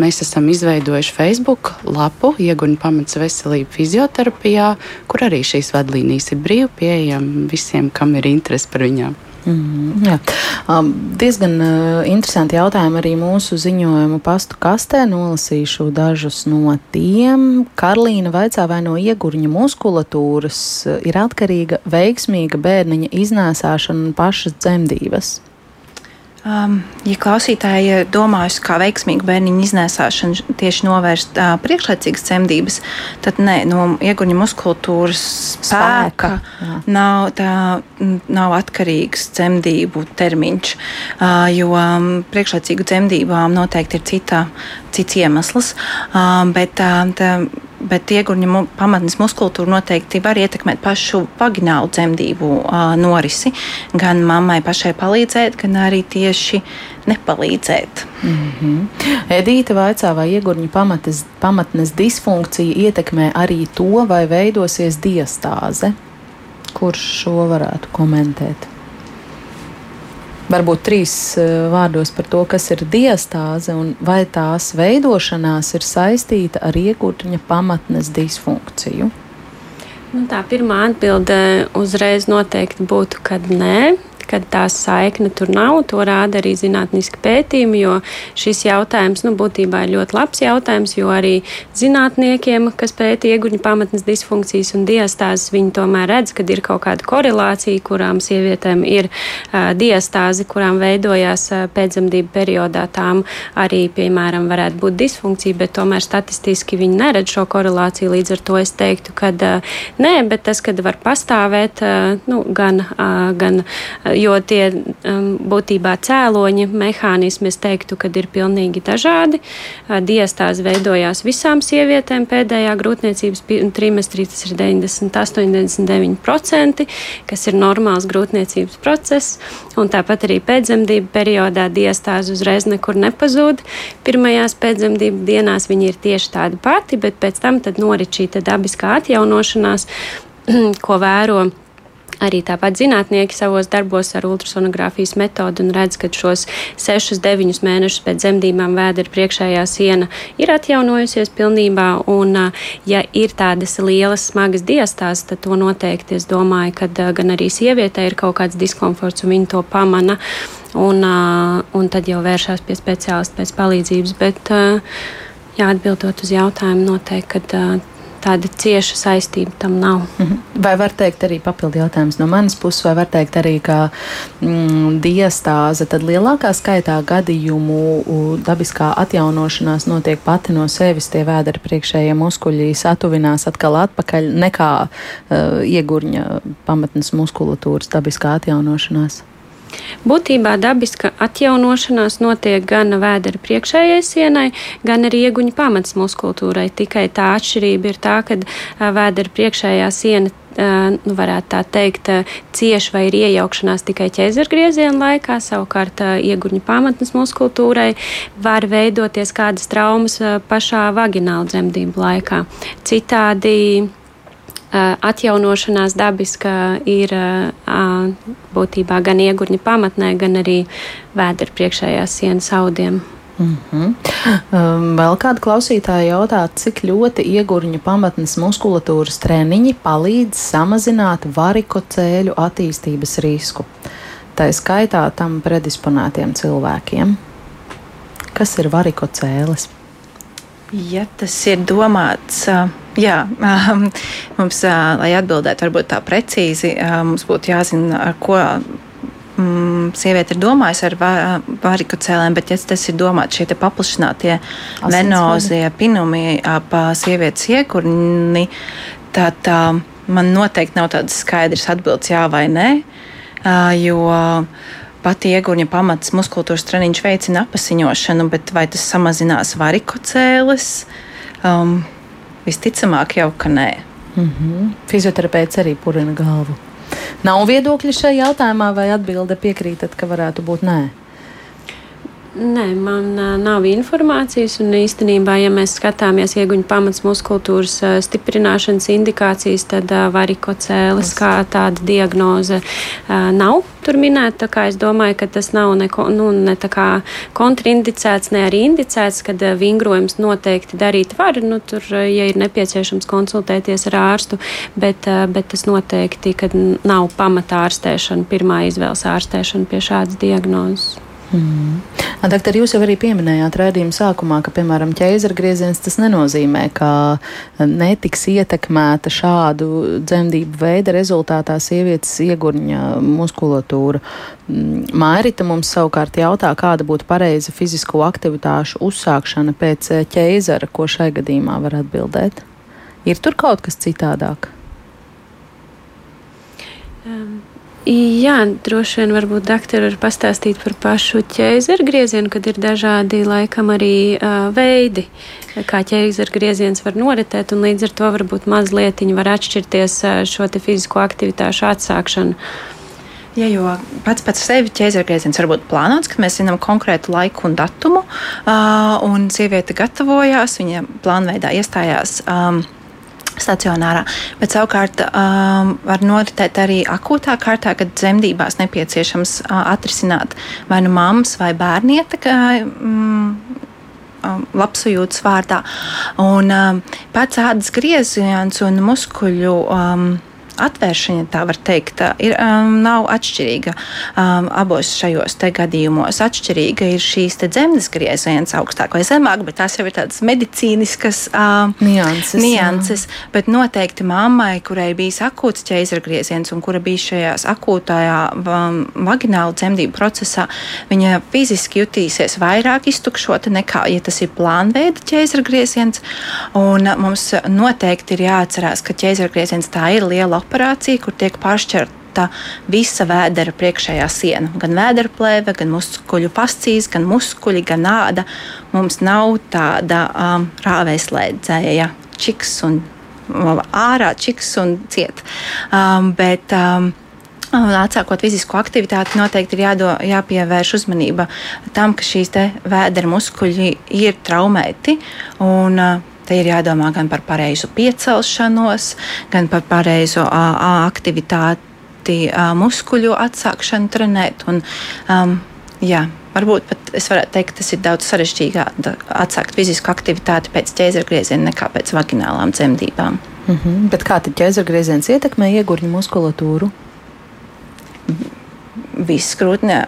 Mēs esam izveidojuši Facebook lapu, ieguņu pamats veselību fizioterapijā, kur arī šīs vadlīnijas ir brīvi pieejamas visiem, kam ir interese par viņām. Mm, jā. um, diezgan uh, interesanti jautājumi arī mūsu ziņojumu pastu kastē. Nolasīšu dažus no tiem. Karlīna vaicā, vai no iegurņa muskulatūras uh, ir atkarīga veiksmīga bērniņa iznēsāšana un pašas dzemdības. Um, ja klausītāji domājas, kā veiksmīgi bērniņu iznēsāšana tieši novērst uh, priekšlaicīgas cemdības, tad nē, no ieguņa muskultūras spēka, spēka nav, tā, nav atkarīgs cemdību termiņš, uh, jo um, priekšlaicīgu cemdībām noteikti ir cita, cits iemesls. Uh, bet, uh, tā, bet iegurņa pamatnes muskultūra noteikti var ietekmēt pašu vaginālu dzemdību uh, norisi. Gan mammai pašai palīdzēt, gan arī tieši nepalīdzēt. Mm -hmm. Edīte vaicā, vai iegurņa pamates, pamatnes disfunkcija ietekmē arī to, vai veidosies diastāze. Kurš šo varētu komentēt? Varbūt trīs uh, vārdos par to, kas ir diastāze un vai tās veidošanās ir saistīta ar iegurņa pamatnes disfunkciju. Nu, tā pirmā atbilde uzreiz noteikti būtu, ka nē kad tā saikne tur nav. To rāda arī zinātniski pētījumi, jo šis jautājums nu, būtībā ir ļoti labs jautājums, jo arī zinātniekiem, kas pēta ieguņu pamatnes disfunkcijas un diastāzes, viņi tomēr redz, ka ir kaut kāda korelācija, kurām sievietēm ir uh, diastāze, kurām veidojās uh, pēcdzemdību periodā. Tām arī, piemēram, varētu būt disfunkcija, bet tomēr statistiski viņi neredz šo korelāciju. Līdz ar to es teiktu, ka uh, nē, bet tas, kad var pastāvēt uh, nu, gan, uh, gan jo tie um, būtībā cēloņi, mehānismi, es teiktu, ka ir pilnīgi dažādi. Diastāze veidojās visām sievietēm pēdējā grūtniecības trimestrī, tas ir 98-99%, kas ir normāls grūtniecības process, un tāpat arī pēcdzemdību periodā diastāze uzreiz nekur nepazūd. Pirmajās pēcdzemdību dienās viņi ir tieši tādi pati, bet pēc tam norit šī dabiskā atjaunošanās, ko vēro Arī tāpat zinātnieki savos darbos ar ultrasonogrāfijas metodu un redz, ka šos 6-9 mēnešus pēc dzemdībām vēdera priekšējā siena ir atjaunojusies pilnībā. Un, ja ir tādas lielas, smagas diastāzes, tad to noteikti es domāju, ka gan arī sievietei ir kaut kāds diskomforts un viņa to pamana. Un, un tad jau vēršās pie speciālista pēc palīdzības. Bet, jā, atbildot uz jautājumu, noteikti, ka tāda cieša saistība tam nav. Mhm. Vai var teikt arī papildu jautājums no manas puses, vai var teikt arī, ka mm, diastāze tad lielākā skaitā gadījumu dabiskā atjaunošanās notiek pati no sevis, tie vēdera priekšējie muskuļi satuvinās atkal atpakaļ nekā uh, iegurņa pamatnes muskulatūras dabiskā atjaunošanās? Būtībā dabiska atjaunošanās notiek gan vēdera priekšējai sienai, gan arī ieguņa pamats muskultūrai. Tikai tā atšķirība ir tā, ka vēdera priekšējā siena nu, varētu tā teikt, cieši vai ir iejaukšanās tikai ķēzargrieziena laikā, savukārt ieguņa pamatnes muskultūrai var veidoties kādas traumas pašā vagināla dzemdību laikā. Citādi atjaunošanās dabiska ir būtībā gan iegurņa pamatnē, gan arī vēdera priekšējās sienas audiem. Mm -hmm. Vēl kāda klausītāja jautā, cik ļoti iegurņa pamatnes muskulatūras treniņi palīdz samazināt varikocēļu attīstības risku. Tā skaitā tam predisponētiem cilvēkiem. Kas ir varikocēlis? Ja tas ir domāts Jā, um, mums, lai atbildētu varbūt tā precīzi, mums būtu jāzina, ar ko um, sieviete ir domājusi ar varikocēlēm, bet ja tas ir domāts šie paplašinātie venozie pinumi ap sievietes iekurni, tad uh, man noteikti nav tādas skaidras atbildes jā vai nē, jo pati iegurņa pamats muskultūras treniņš veicina apasiņošanu, bet vai tas samazinās varikocēles? Um, Visticamāk, jau ka nē. Mm -hmm. Fizioterapeits arī purina galvu. Nav viedokļi šajā jautājumā, vai atbilde piekrītat, ka varētu būt nē? Nē, man nav informācijas. Un īstenībā, ja mēs skatāmies ieguņu pamats muskultūras stiprināšanas indikācijas, tad varikocēlis kā tāda diagnoze nav tur minēta. Es domāju, ka tas nav ne, nu, ne kontraindicēts, ne arī indicēts, kad vingrojums noteikti darīt var. Nu, tur, ja ir nepieciešams konsultēties ar ārstu, bet, bet tas noteikti nav pamatā ārstēšana, pirmā izvēles ārstēšana pie šādas diagnozes. Mm. Doktor, jūs jau arī pieminējāt raidījuma sākumā, ka, piemēram, ķēzara grieziens tas nenozīmē, ka netiks ietekmēta šādu dzemdību veida rezultātā sievietes iegurņa muskulatūra. Mairita mums savukārt jautā, kāda būtu pareiza fizisko aktivitāšu uzsākšana pēc ķēzara, ko šai gadījumā var atbildēt. Ir tur kaut kas citādāk? Um. Jā, droši vien varbūt doktori var pastāstīt par pašu ķēzaru griezienu, kad ir dažādi laikam arī uh, veidi, kā ķēzaru grieziens var noritēt, un līdz ar to varbūt mazliet var atšķirties uh, šo fizisko aktivitāšu atsākšanu. Ja, jo pats pēc sevi ķēzargrieziens var būt plānots, kad mēs zinām konkrētu laiku un datumu, uh, un sieviete gatavojās, viņa plānveidā iestājās. Um, stacionārā. Bet savukārt um, var noritēt arī akūtā kārtā, kad dzemdībās nepieciešams uh, atrisināt vai nu mammas vai bērnieta. Ka, mm, labsajūtas vārdā. Un um, pats ādas grieziens un muskuļu um, atvēršana, tā var teikt, ir, um, nav atšķirīga um, abos šajos gadījumos. Atšķirīga ir šīs zemes grieziens augstāk vai zemāk, bet tās jau ir tādas medicīniskas um, nianses. nianses bet noteikti mammai, kurai bijis akūts ķēzargrieziens un kura bija šajās akūtajā um, vagināla dzemdību procesā, viņa fiziski jutīsies vairāk iztukšota nekā, ja tas ir plānveida ķēzargrieziens. Un mums noteikti ir jāatcerās, ka ķēzargrieziens tā ir liela operācija, kur tiek pāršķirta visa vēdera priekšējā siena. Gan vēdera plēve, gan muskuļu fascijas, gan muskuļi, gan āda. Mums nav tāda um, rāvēslēdzēja čiks un ārā čiks un ciet. Um, bet, um, Atsākot fizisko aktivitāti, noteikti ir jādo, jāpievērš uzmanība tam, ka šīs vēdera muskuļi ir traumēti. Un, uh, Te ir jādomā gan par pareizu piecelšanos, gan par pareizu aktivitāti, muskuļu atsākšanu trenēt. Un, um, jā, varbūt pat es varētu teikt, tas ir daudz sarežģītāk atsākt fizisku aktivitāti pēc ķēzargrieziena nekā pēc vaginālām dzemdībām. Mm -hmm. Bet kā tad ķēzargrieziens ietekmē iegurņu muskulatūru? Viss grūtnē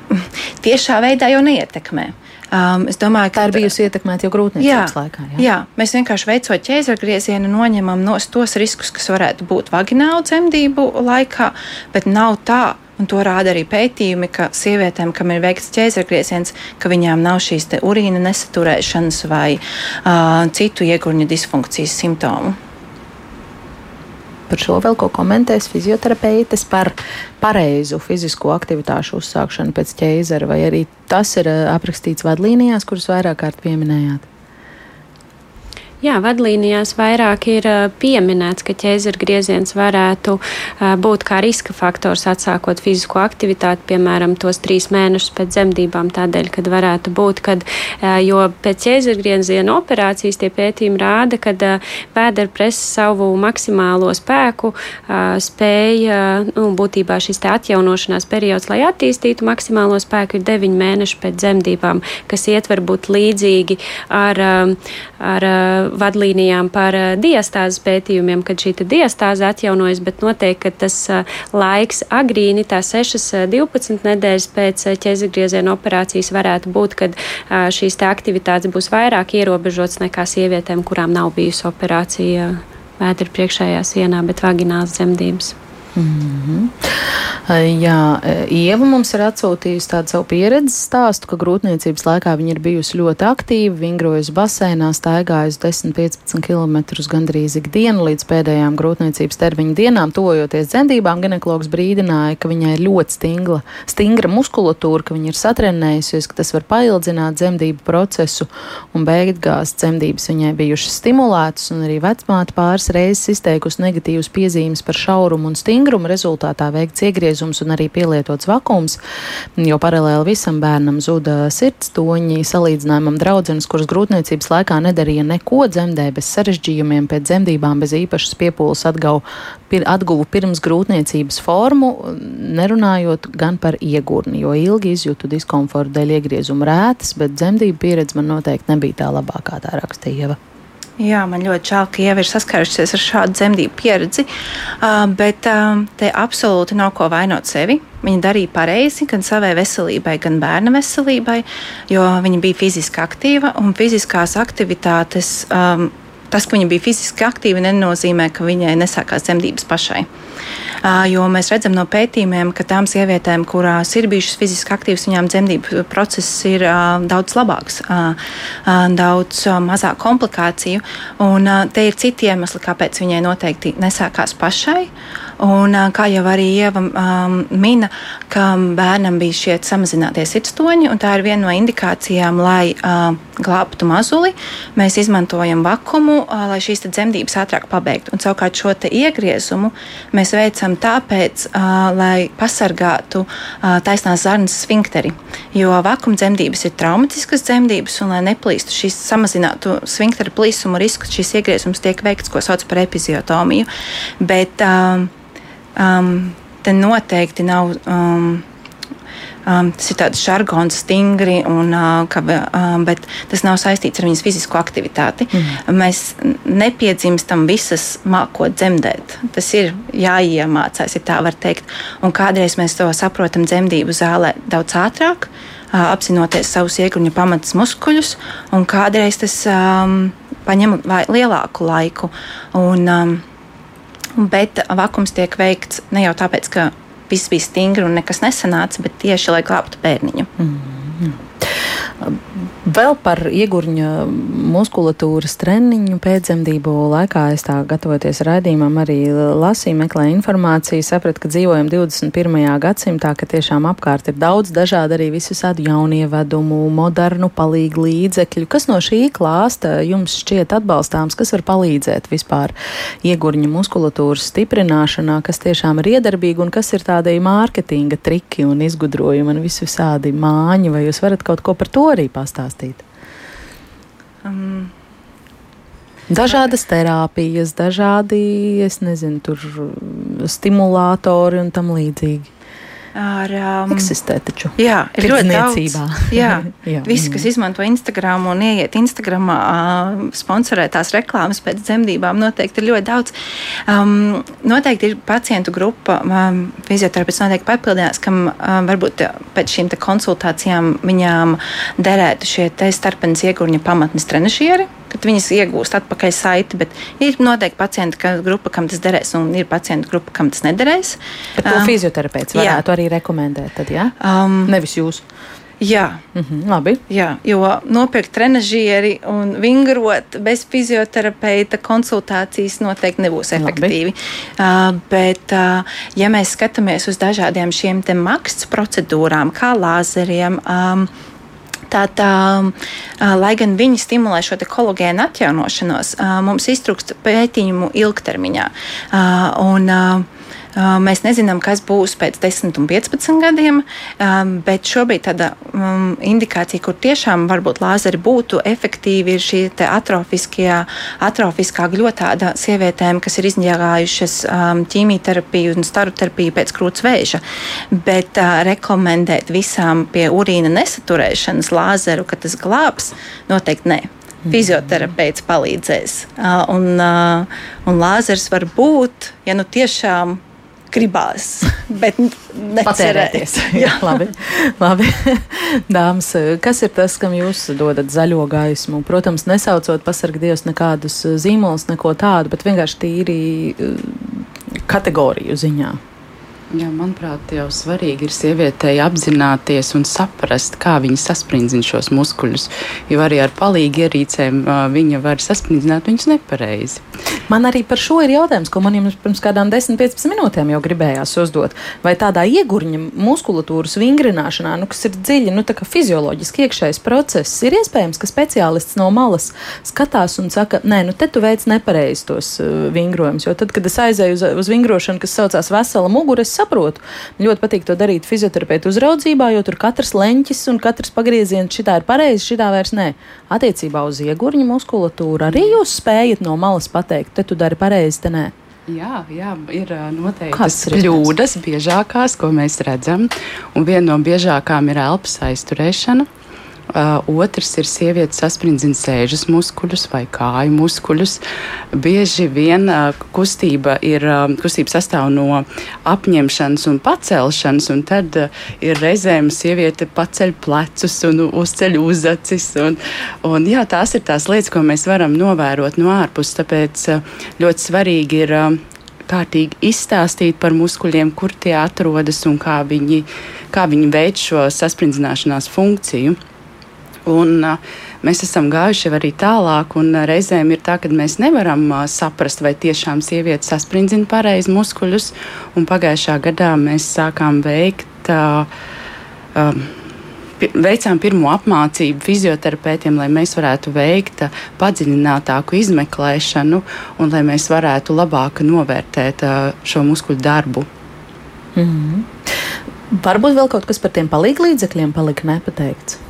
tiešā veidā jau neietekmē. Um, es domāju, ka tā ir bijusi ietekmēta jau grūtniecības jā, laikā. Jā. jā, mēs vienkārši veicot ķēzargriezienu, noņemam no tos riskus, kas varētu būt vaginālu dzemdību laikā, bet nav tā. Un to rāda arī pētījumi, ka sievietēm, kam ir veikts ķēzargrieziens, ka viņām nav šīs urīna nesaturēšanas vai uh, citu iegurņu disfunkcijas simptomu par šo vēl ko komentēs fizioterapeites par pareizu fizisko aktivitāšu uzsākšanu pēc ķēzara, vai arī tas ir aprakstīts vadlīnijās, kuras vairāk kārt pieminējāt? Jā, vadlīnijās vairāk ir pieminēts, ka ķēzara grieziens varētu būt kā riska faktors atsākot fizisko aktivitāti, piemēram, tos trīs mēnešus pēc dzemdībām, tādēļ, kad varētu būt, kad, jo pēc ķēzara grieziena operācijas tie pētījumi rāda, ka vēdera presa savu maksimālo spēku spēja, nu, būtībā šis te atjaunošanās periods, lai attīstītu maksimālo spēku, ir deviņi mēneši pēc dzemdībām, kas ietver būt līdzīgi ar, ar vadlīnijām par eh, diastāzes pētījumiem, kad šī diastāze atjaunojas, bet noteikti, tas eh, laiks agrīni, tā 6-12 eh, nedēļas pēc ķēzgrieziena operācijas varētu būt, kad šīs aktivitātes būs vairāk ierobežotas nekā sievietēm, kurām nav bijusi operācija vētra priekšējā sienā, bet vagināls dzemdības. Mm -hmm. Jā, Ieva mums ir atsūtījusi tādu savu pieredzes stāstu, ka grūtniecības laikā viņa ir bijusi ļoti aktīva, vingrojusi basēnā, staigājusi 10-15 km gandrīz ikdienu līdz pēdējām grūtniecības termiņa dienām. Tojoties dzemdībām, ginekologs brīdināja, ka viņai ir ļoti stingla, stingra muskulatūra, ka viņa ir satrenējusies, ka tas var paildzināt dzemdību procesu, un beigās dzemdības viņai bijušas stimulētas, un arī vecmāte pāris reizes izteikusi negatīvas piezīmes par šaurumu un stingrumu stingruma rezultātā veikts iegriezums un arī pielietots vakums, jo paralēli visam bērnam zuda sirds toņi salīdzinājumam draudzenes, kuras grūtniecības laikā nedarīja neko dzemdē bez sarežģījumiem, pēc dzemdībām bez īpašas piepūles atgau, pir, atguvu pirms grūtniecības formu, nerunājot gan par iegurni, jo ilgi izjūtu diskomfortu dēļ iegriezuma rētas, bet dzemdību pieredze man noteikti nebija tā labākā, tā rakstīja. Jā, man ļoti žēl, ka Ieva ir saskārusies ar šādu dzemdību pieredzi, bet te absolūti nav ko vainot sevi. Viņa darīja pareizi gan savai veselībai, gan bērna veselībai, jo viņa bija fiziski aktīva un fiziskās aktivitātes. Tas, ka viņa bija fiziski aktīva, nenozīmē, ka viņai nesākās dzemdības pašai. Jo mēs redzam no pētījumiem, ka tām sievietēm, kurās ir bijušas fiziski aktīvas, viņām dzemdību process ir daudz labāks, daudz mazāk komplikāciju. Un te ir citi iemesli, kāpēc viņai noteikti nesākās pašai. Un, kā jau arī Ieva um, mina, ka bērnam bija šie samazinātie sirdstoņi, un tā ir viena no indikācijām, lai uh, glābtu mazuli. Mēs izmantojam vakumu, uh, lai šīs dzemdības ātrāk pabeigtu. Un, savukārt šo iegriezumu mēs veicam tāpēc, lai pasargātu taisnās zarnas sfinkteri. Jo vakuma dzemdības ir traumatiskas dzemdības, un lai neplīstu šīs samazinātu sfinkteri plīsumu risku, šis iegriezums tiek veikts, ko sauc par epiziotomiju. Bet, um, te noteikti nav. Um, Um, tas ir tāds žargons, stingri, un, uh, ka, um, bet tas nav saistīts ar viņas fizisko aktivitāti. Mm. Mēs nepiedzimstam visas mākot dzemdēt. Tas ir jāiemācās, ja tā var teikt. Un kādreiz mēs to saprotam dzemdību zālē daudz ātrāk, uh, apzinoties savus iegruņa pamatus muskuļus, un kādreiz tas um, paņem lielāku laiku. Un, um, bet vakums tiek veikts ne jau tāpēc, ka viss bija stingri un nekas nesanāca, bet tieši lai glābtu bērniņu. Mm -hmm. Vēl par iegurņa muskulatūras treniņu pēcdzemdību laikā es tā gatavoties raidījumam arī lasīju, meklēju informāciju, sapratu, ka dzīvojam 21. gadsimtā, ka tiešām apkārt ir daudz dažādu arī visādi jaunievedumu, modernu palīgu līdzekļu. Kas no šī klāsta jums šķiet atbalstāms, kas var palīdzēt vispār iegurņa muskulatūras stiprināšanā, kas tiešām ir iedarbīgi un kas ir tādi mārketinga triki un izgudrojumi un visvisādi māņi, vai jūs varat kaut ko par to arī pastāstīt? Um. Dažādas terapijas, dažādi, nezinu, tur stimulātori un tam līdzīgi ar. Um, Eksistē taču. Jā, ir ļoti daudz. Jā, jā. Visi, kas izmanto Instagram un ieiet Instagramā, uh, sponsorētās reklāmas pēc dzemdībām, noteikti ir ļoti daudz. Um, noteikti ir pacientu grupa, um, fizioterapeits noteikti papildinās, kam um, varbūt pēc šīm konsultācijām viņām derētu šie starpenes iegurņa pamatnes trenažieri kad viņas iegūst atpakaļ saiti. Bet ir noteikti pacienti, ka grupa, kam tas derēs, un ir pacientu grupa, kam tas nederēs. Bet to um, fizioterapeits varētu jā. arī rekomendēt. Tad, ja? um, Nevis jūs. Jā, -hmm, labi. Jā, jo nopirkt trenižieri un vingrot bez fizioterapeita konsultācijas noteikti nebūs efektīvi. Uh, bet, uh, ja mēs skatāmies uz dažādiem šiem maksu procedūrām, kā lāzeriem, um, Tātad, um, lai gan viņi stimulē šo kolagēnu atjaunošanos, mums iztrūkst pētījumu ilgtermiņā. Un, Mēs nezinām, kas būs pēc 10 un 15 gadiem, bet šobrīd tāda um, indikācija, kur tiešām varbūt lāzeri būtu efektīvi, ir šī atrofiskā gļotāda sievietēm, kas ir izņēgājušas ķīmijterapiju un staroterapiju pēc krūts vēža. Bet rekomendēt visām pie urīna nesaturēšanas lāzeru, ka tas glābs, noteikti nē fizioterapeits palīdzēs. Uh, un, uh, un lāzers var būt, ja nu tiešām gribās, bet necerēties. Jā, labi. labi. Dāmas, kas ir tas, kam jūs dodat zaļo gaismu? Protams, nesaucot pasargdievs nekādus zīmolus, neko tādu, bet vienkārši tīri eh, kategoriju ziņā. Jā, manuprāt, jau svarīgi ir sievietei apzināties un saprast, kā viņa sasprindzina šos muskuļus. Jo arī ar palīgu ierīcēm viņa var saspringzināt viņus nepareizi. Man arī par šo ir jautājums, ko man jums pirms kādām 10-15 minūtēm jau gribējās uzdot. Vai tādā iegurņa muskulatūras vingrināšanā, nu, kas ir dziļi, nu, fizioloģiski iekšējs process, ir iespējams, ka speciālists no malas skatās un saka, nē, nu, te tu veic nepareizi tos uh, vingrojumus. Jo tad, kad es aizēju uz, uz vingrošanu, kas saucās vesela mugura, es saprotu. Man ļoti patīk to darīt fizioterapeitu uzraudzībā, jo tur katrs leņķis un katrs pagrieziens šitā ir pareizi, šitā vairs nē. Attiecībā uz iegurņu muskulatūru arī jūs spējat no malas pateikt, te tu dari pareizi, te nē. Jā, jā, ir noteikti kļūdas, biežākās, ko mēs redzam. Un viena no biežākām ir elpas aizturēšana. Uh, otrs ir sieviete sasprindzina sēžas muskuļus vai kāju muskuļus. Bieži vien uh, kustība ir uh, kustība sastāv no apņemšanas un pacelšanas, un tad uh, ir reizēm sieviete paceļ plecus un uzceļ uzacis. Un, un, jā, tās ir tās lietas, ko mēs varam novērot no ārpuses. Tāpēc uh, ļoti svarīgi ir. Uh, kārtīgi izstāstīt par muskuļiem, kur tie atrodas un kā viņi, kā viņi veic šo sasprindzināšanās funkciju. Un, mēs esam gājuši arī tālāk, un reizēm ir tā, ka mēs nevaram saprast, vai tiešām sieviete sasprindzina pareizi muskuļus. Pagājušā gadā mēs sākām veikt. Um, veicām pirmo apmācību fizioterapeitiem, lai mēs varētu veikt padziļinātāku izmeklēšanu un lai mēs varētu labāk novērtēt šo muskuļu darbu. Mm -hmm. Varbūt vēl kaut kas par tiem palīdzekļiem palika nepateikts.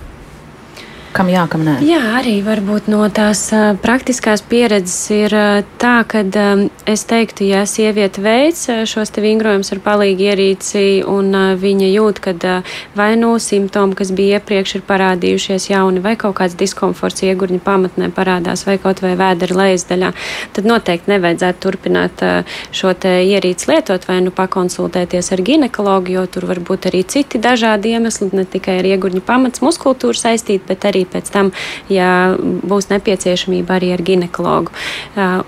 Kam jā, kam nē? Jā, arī varbūt no tās praktiskās pieredzes ir tā, ka es teiktu, ja sieviete veic šos te vingrojumus ar palīgi ierīci un viņa jūt, ka vai no nu simptomi, kas bija iepriekš, ir parādījušies jauni, vai kaut kāds diskomforts iegurņa pamatnē parādās, vai kaut vai vēdera lejasdaļā, tad noteikti nevajadzētu turpināt šo te ierīci lietot vai nu pakonsultēties ar ginekologu, jo tur var būt arī citi dažādi iemesli, ne tikai ar iegurņa pamats muskultūru saistīt, bet arī pēc tam, ja būs nepieciešamība arī ar ginekologu.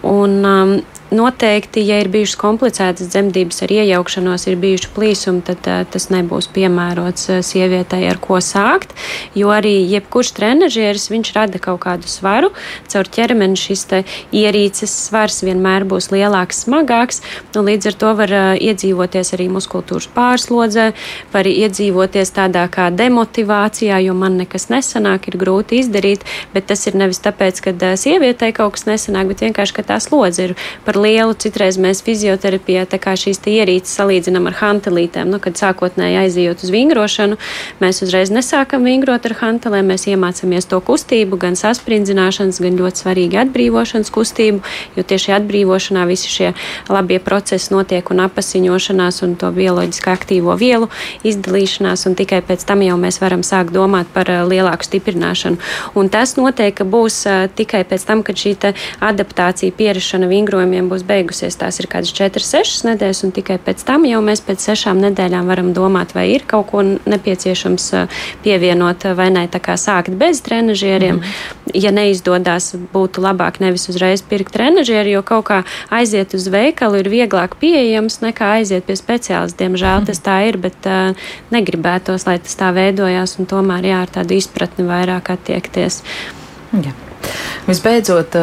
Un, um, Noteikti, ja ir bijušas komplicētas dzemdības ar iejaukšanos, ir bijuši plīsumi, tad uh, tas nebūs piemērots uh, sievietei, ar ko sākt. Jo arī jebkurš trenižieris, viņš rada kaut kādu svaru. Caur ķermeni šis ierīces svars vienmēr būs lielāks, smagāks. Līdz ar to var uh, iedzīvoties arī muskultūras pārslodzē, var iedzīvoties tādā kā demotivācijā, jo man nekas nesanāk, ir grūti izdarīt. Bet tas ir nevis tāpēc, ka uh, sievietei kaut kas nesanāk, bet vienkārši, ka tā slodze ir par par lielu. Citreiz mēs fizioterapijā šīs ierīces salīdzinām ar hantelītēm. Nu, kad sākotnēji aizejot uz vingrošanu, mēs uzreiz nesākam vingrot ar hantelēm, mēs iemācāmies to kustību, gan sasprindzināšanas, gan ļoti svarīgi atbrīvošanas kustību, jo tieši atbrīvošanā visi šie labie procesi notiek un apasiņošanās un to bioloģiski aktīvo vielu izdalīšanās, un tikai pēc tam jau mēs varam sākt domāt par uh, lielāku stiprināšanu. Un tas noteikti būs uh, tikai pēc tam, kad šī adaptācija, pierašana vingrojumiem viņiem būs beigusies. Tās ir kādas 4, 6 nedēļas, un tikai pēc tam jau mēs pēc sešām nedēļām varam domāt, vai ir kaut ko nepieciešams pievienot, vai nē, tā kā sākt bez trenažieriem. Mm. Ja neizdodas, būtu labāk nevis uzreiz pirkt trenažieru, jo kaut kā aiziet uz veikalu ir vieglāk pieejams nekā aiziet pie speciālista. Diemžēl mm. tas tā ir, bet uh, negribētos, lai tas tā veidojās, un tomēr jā, ar tādu izpratni vairāk attiekties. Jā. Visbeidzot,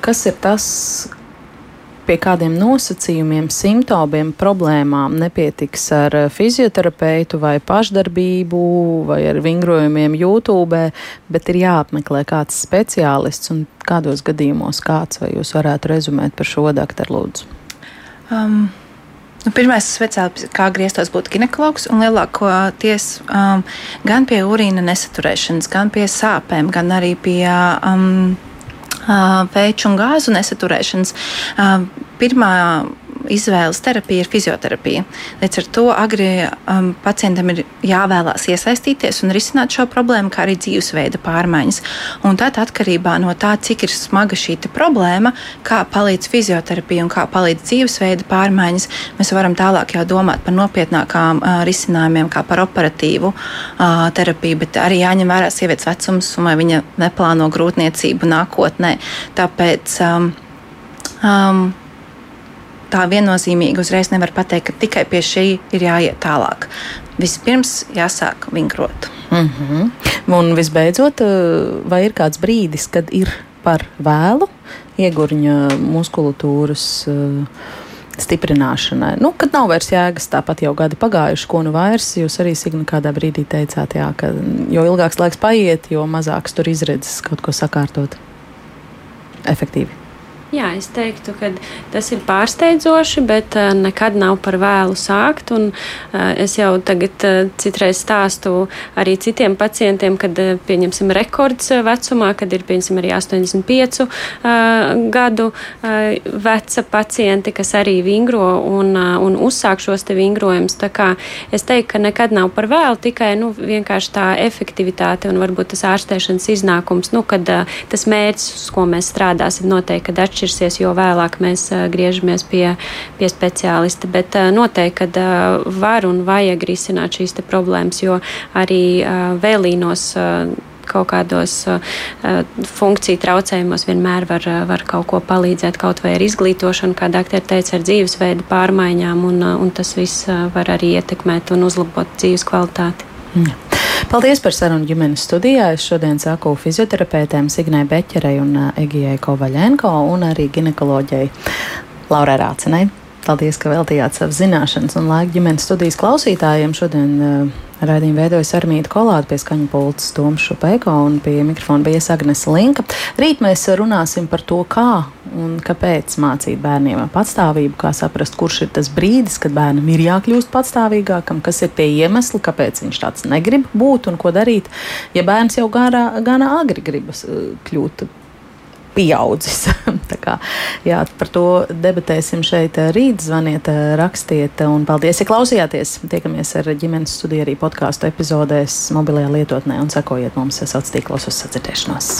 kas ir tas, pie kādiem nosacījumiem, simptomiem, problēmām nepietiks ar eh, fizioterapeitu vai pašdarbību vai ar vingrojumiem YouTube, bet ir jāapmeklē kāds speciālists un kādos gadījumos kāds, vai jūs varētu rezumēt par šo doktoru lūdzu? Um. Nu, Pirmais speciālists, kā grieztos, būtu ginekologs, lielākoties um, gan pie urīna nesaturēšanas, gan pie sāpēm, gan arī pie um, pēču un gāzu nesaturēšanas. Pirmā izvēles terapija ir fizioterapija. Līdz ar to agri um, pacientam ir jāvēlās iesaistīties un risināt šo problēmu, kā arī dzīvesveida pārmaiņas. Un tad atkarībā no tā, cik ir smaga šī problēma, kā palīdz fizioterapija un kā palīdz dzīvesveida pārmaiņas, mēs varam tālāk jau domāt par nopietnākām uh, risinājumiem, kā par operatīvu uh, terapiju, bet arī jāņem vērā sievietes vecums un vai viņa neplāno grūtniecību nākotnē. Tāpēc um, um, tā viennozīmīgi uzreiz nevar pateikt, ka tikai pie šī ir jāiet tālāk. Vispirms jāsāk vingrot. Mm -hmm. Un visbeidzot, eh, vai ir kāds brīdis, kad ir par vēlu iegurņa muskulatūras uh, stiprināšanai. Nu, kad nav vairs jēgas, tāpat jau gadi pagājuši, ko nu vairs. Jūs arī Signa kādā brīdī teicāt, jā, ka jo ilgāks laiks paiet, jo mazāks tur izredzes kaut ko sakārtot efektīvi. Jā, es teiktu, ka tas ir pārsteidzoši, bet uh, nekad nav par vēlu sākt. Un, uh, es jau tagad uh, citreiz stāstu arī citiem pacientiem, kad pieņemsim rekords vecumā, kad ir piemēram arī 85 uh, gadu veca pacienti, kas arī vingro un, un uzsāk šos te vingrojumus. Tā kā es teiktu, ka nekad nav par vēlu, tikai nu, vienkārši tā efektivitāte un varbūt tas ārstēšanas iznākums, nu, kad tas mērķis, uz ko mēs strādāsim, noteikti atšķirsies atšķirsies, jo vēlāk mēs griežamies pie, pie speciālista. Bet noteikti, ka var un vajag risināt šīs problēmas, jo arī vēlīnos kaut kādos uh, funkciju traucējumos vienmēr var, var kaut ko palīdzēt, kaut vai ar izglītošanu, kā doktori teica, ar dzīvesveidu pārmaiņām, un, un tas viss var arī ietekmēt un uzlabot dzīves kvalitāti. Mm. Paldies par sarunu ģimenes studijā. Es šodien saku fizioterapeitēm Signai Beķerei un Egijai Kovaļenko un arī ginekoloģijai Laurai Rācenai. Paldies, ka veltījāt savas zināšanas un laiku ģimenes studijas klausītājiem. Šodien uh, raidījumu veidojas Armīta Kolāta pie skaņu pults Toms Šupeiko un pie mikrofona bija Agnes Linka. Rīt mēs runāsim par to, kā un kāpēc mācīt bērniem patstāvību, kā saprast, kurš ir tas brīdis, kad bērnam ir jākļūst patstāvīgākam, kas ir tie iemesli, kāpēc viņš tāds negrib būt un ko darīt, ja bērns jau gana, agri gribas uh, kļūt pieaudzis. kā, jā, par to debatēsim šeit eh, rīt. Zvaniet, eh, rakstiet un paldies, ja klausījāties. Tiekamies ar ģimenes studiju arī podkāstu epizodēs mobilajā lietotnē un sekojiet mums sociālos tīklos uz sadzirdēšanos.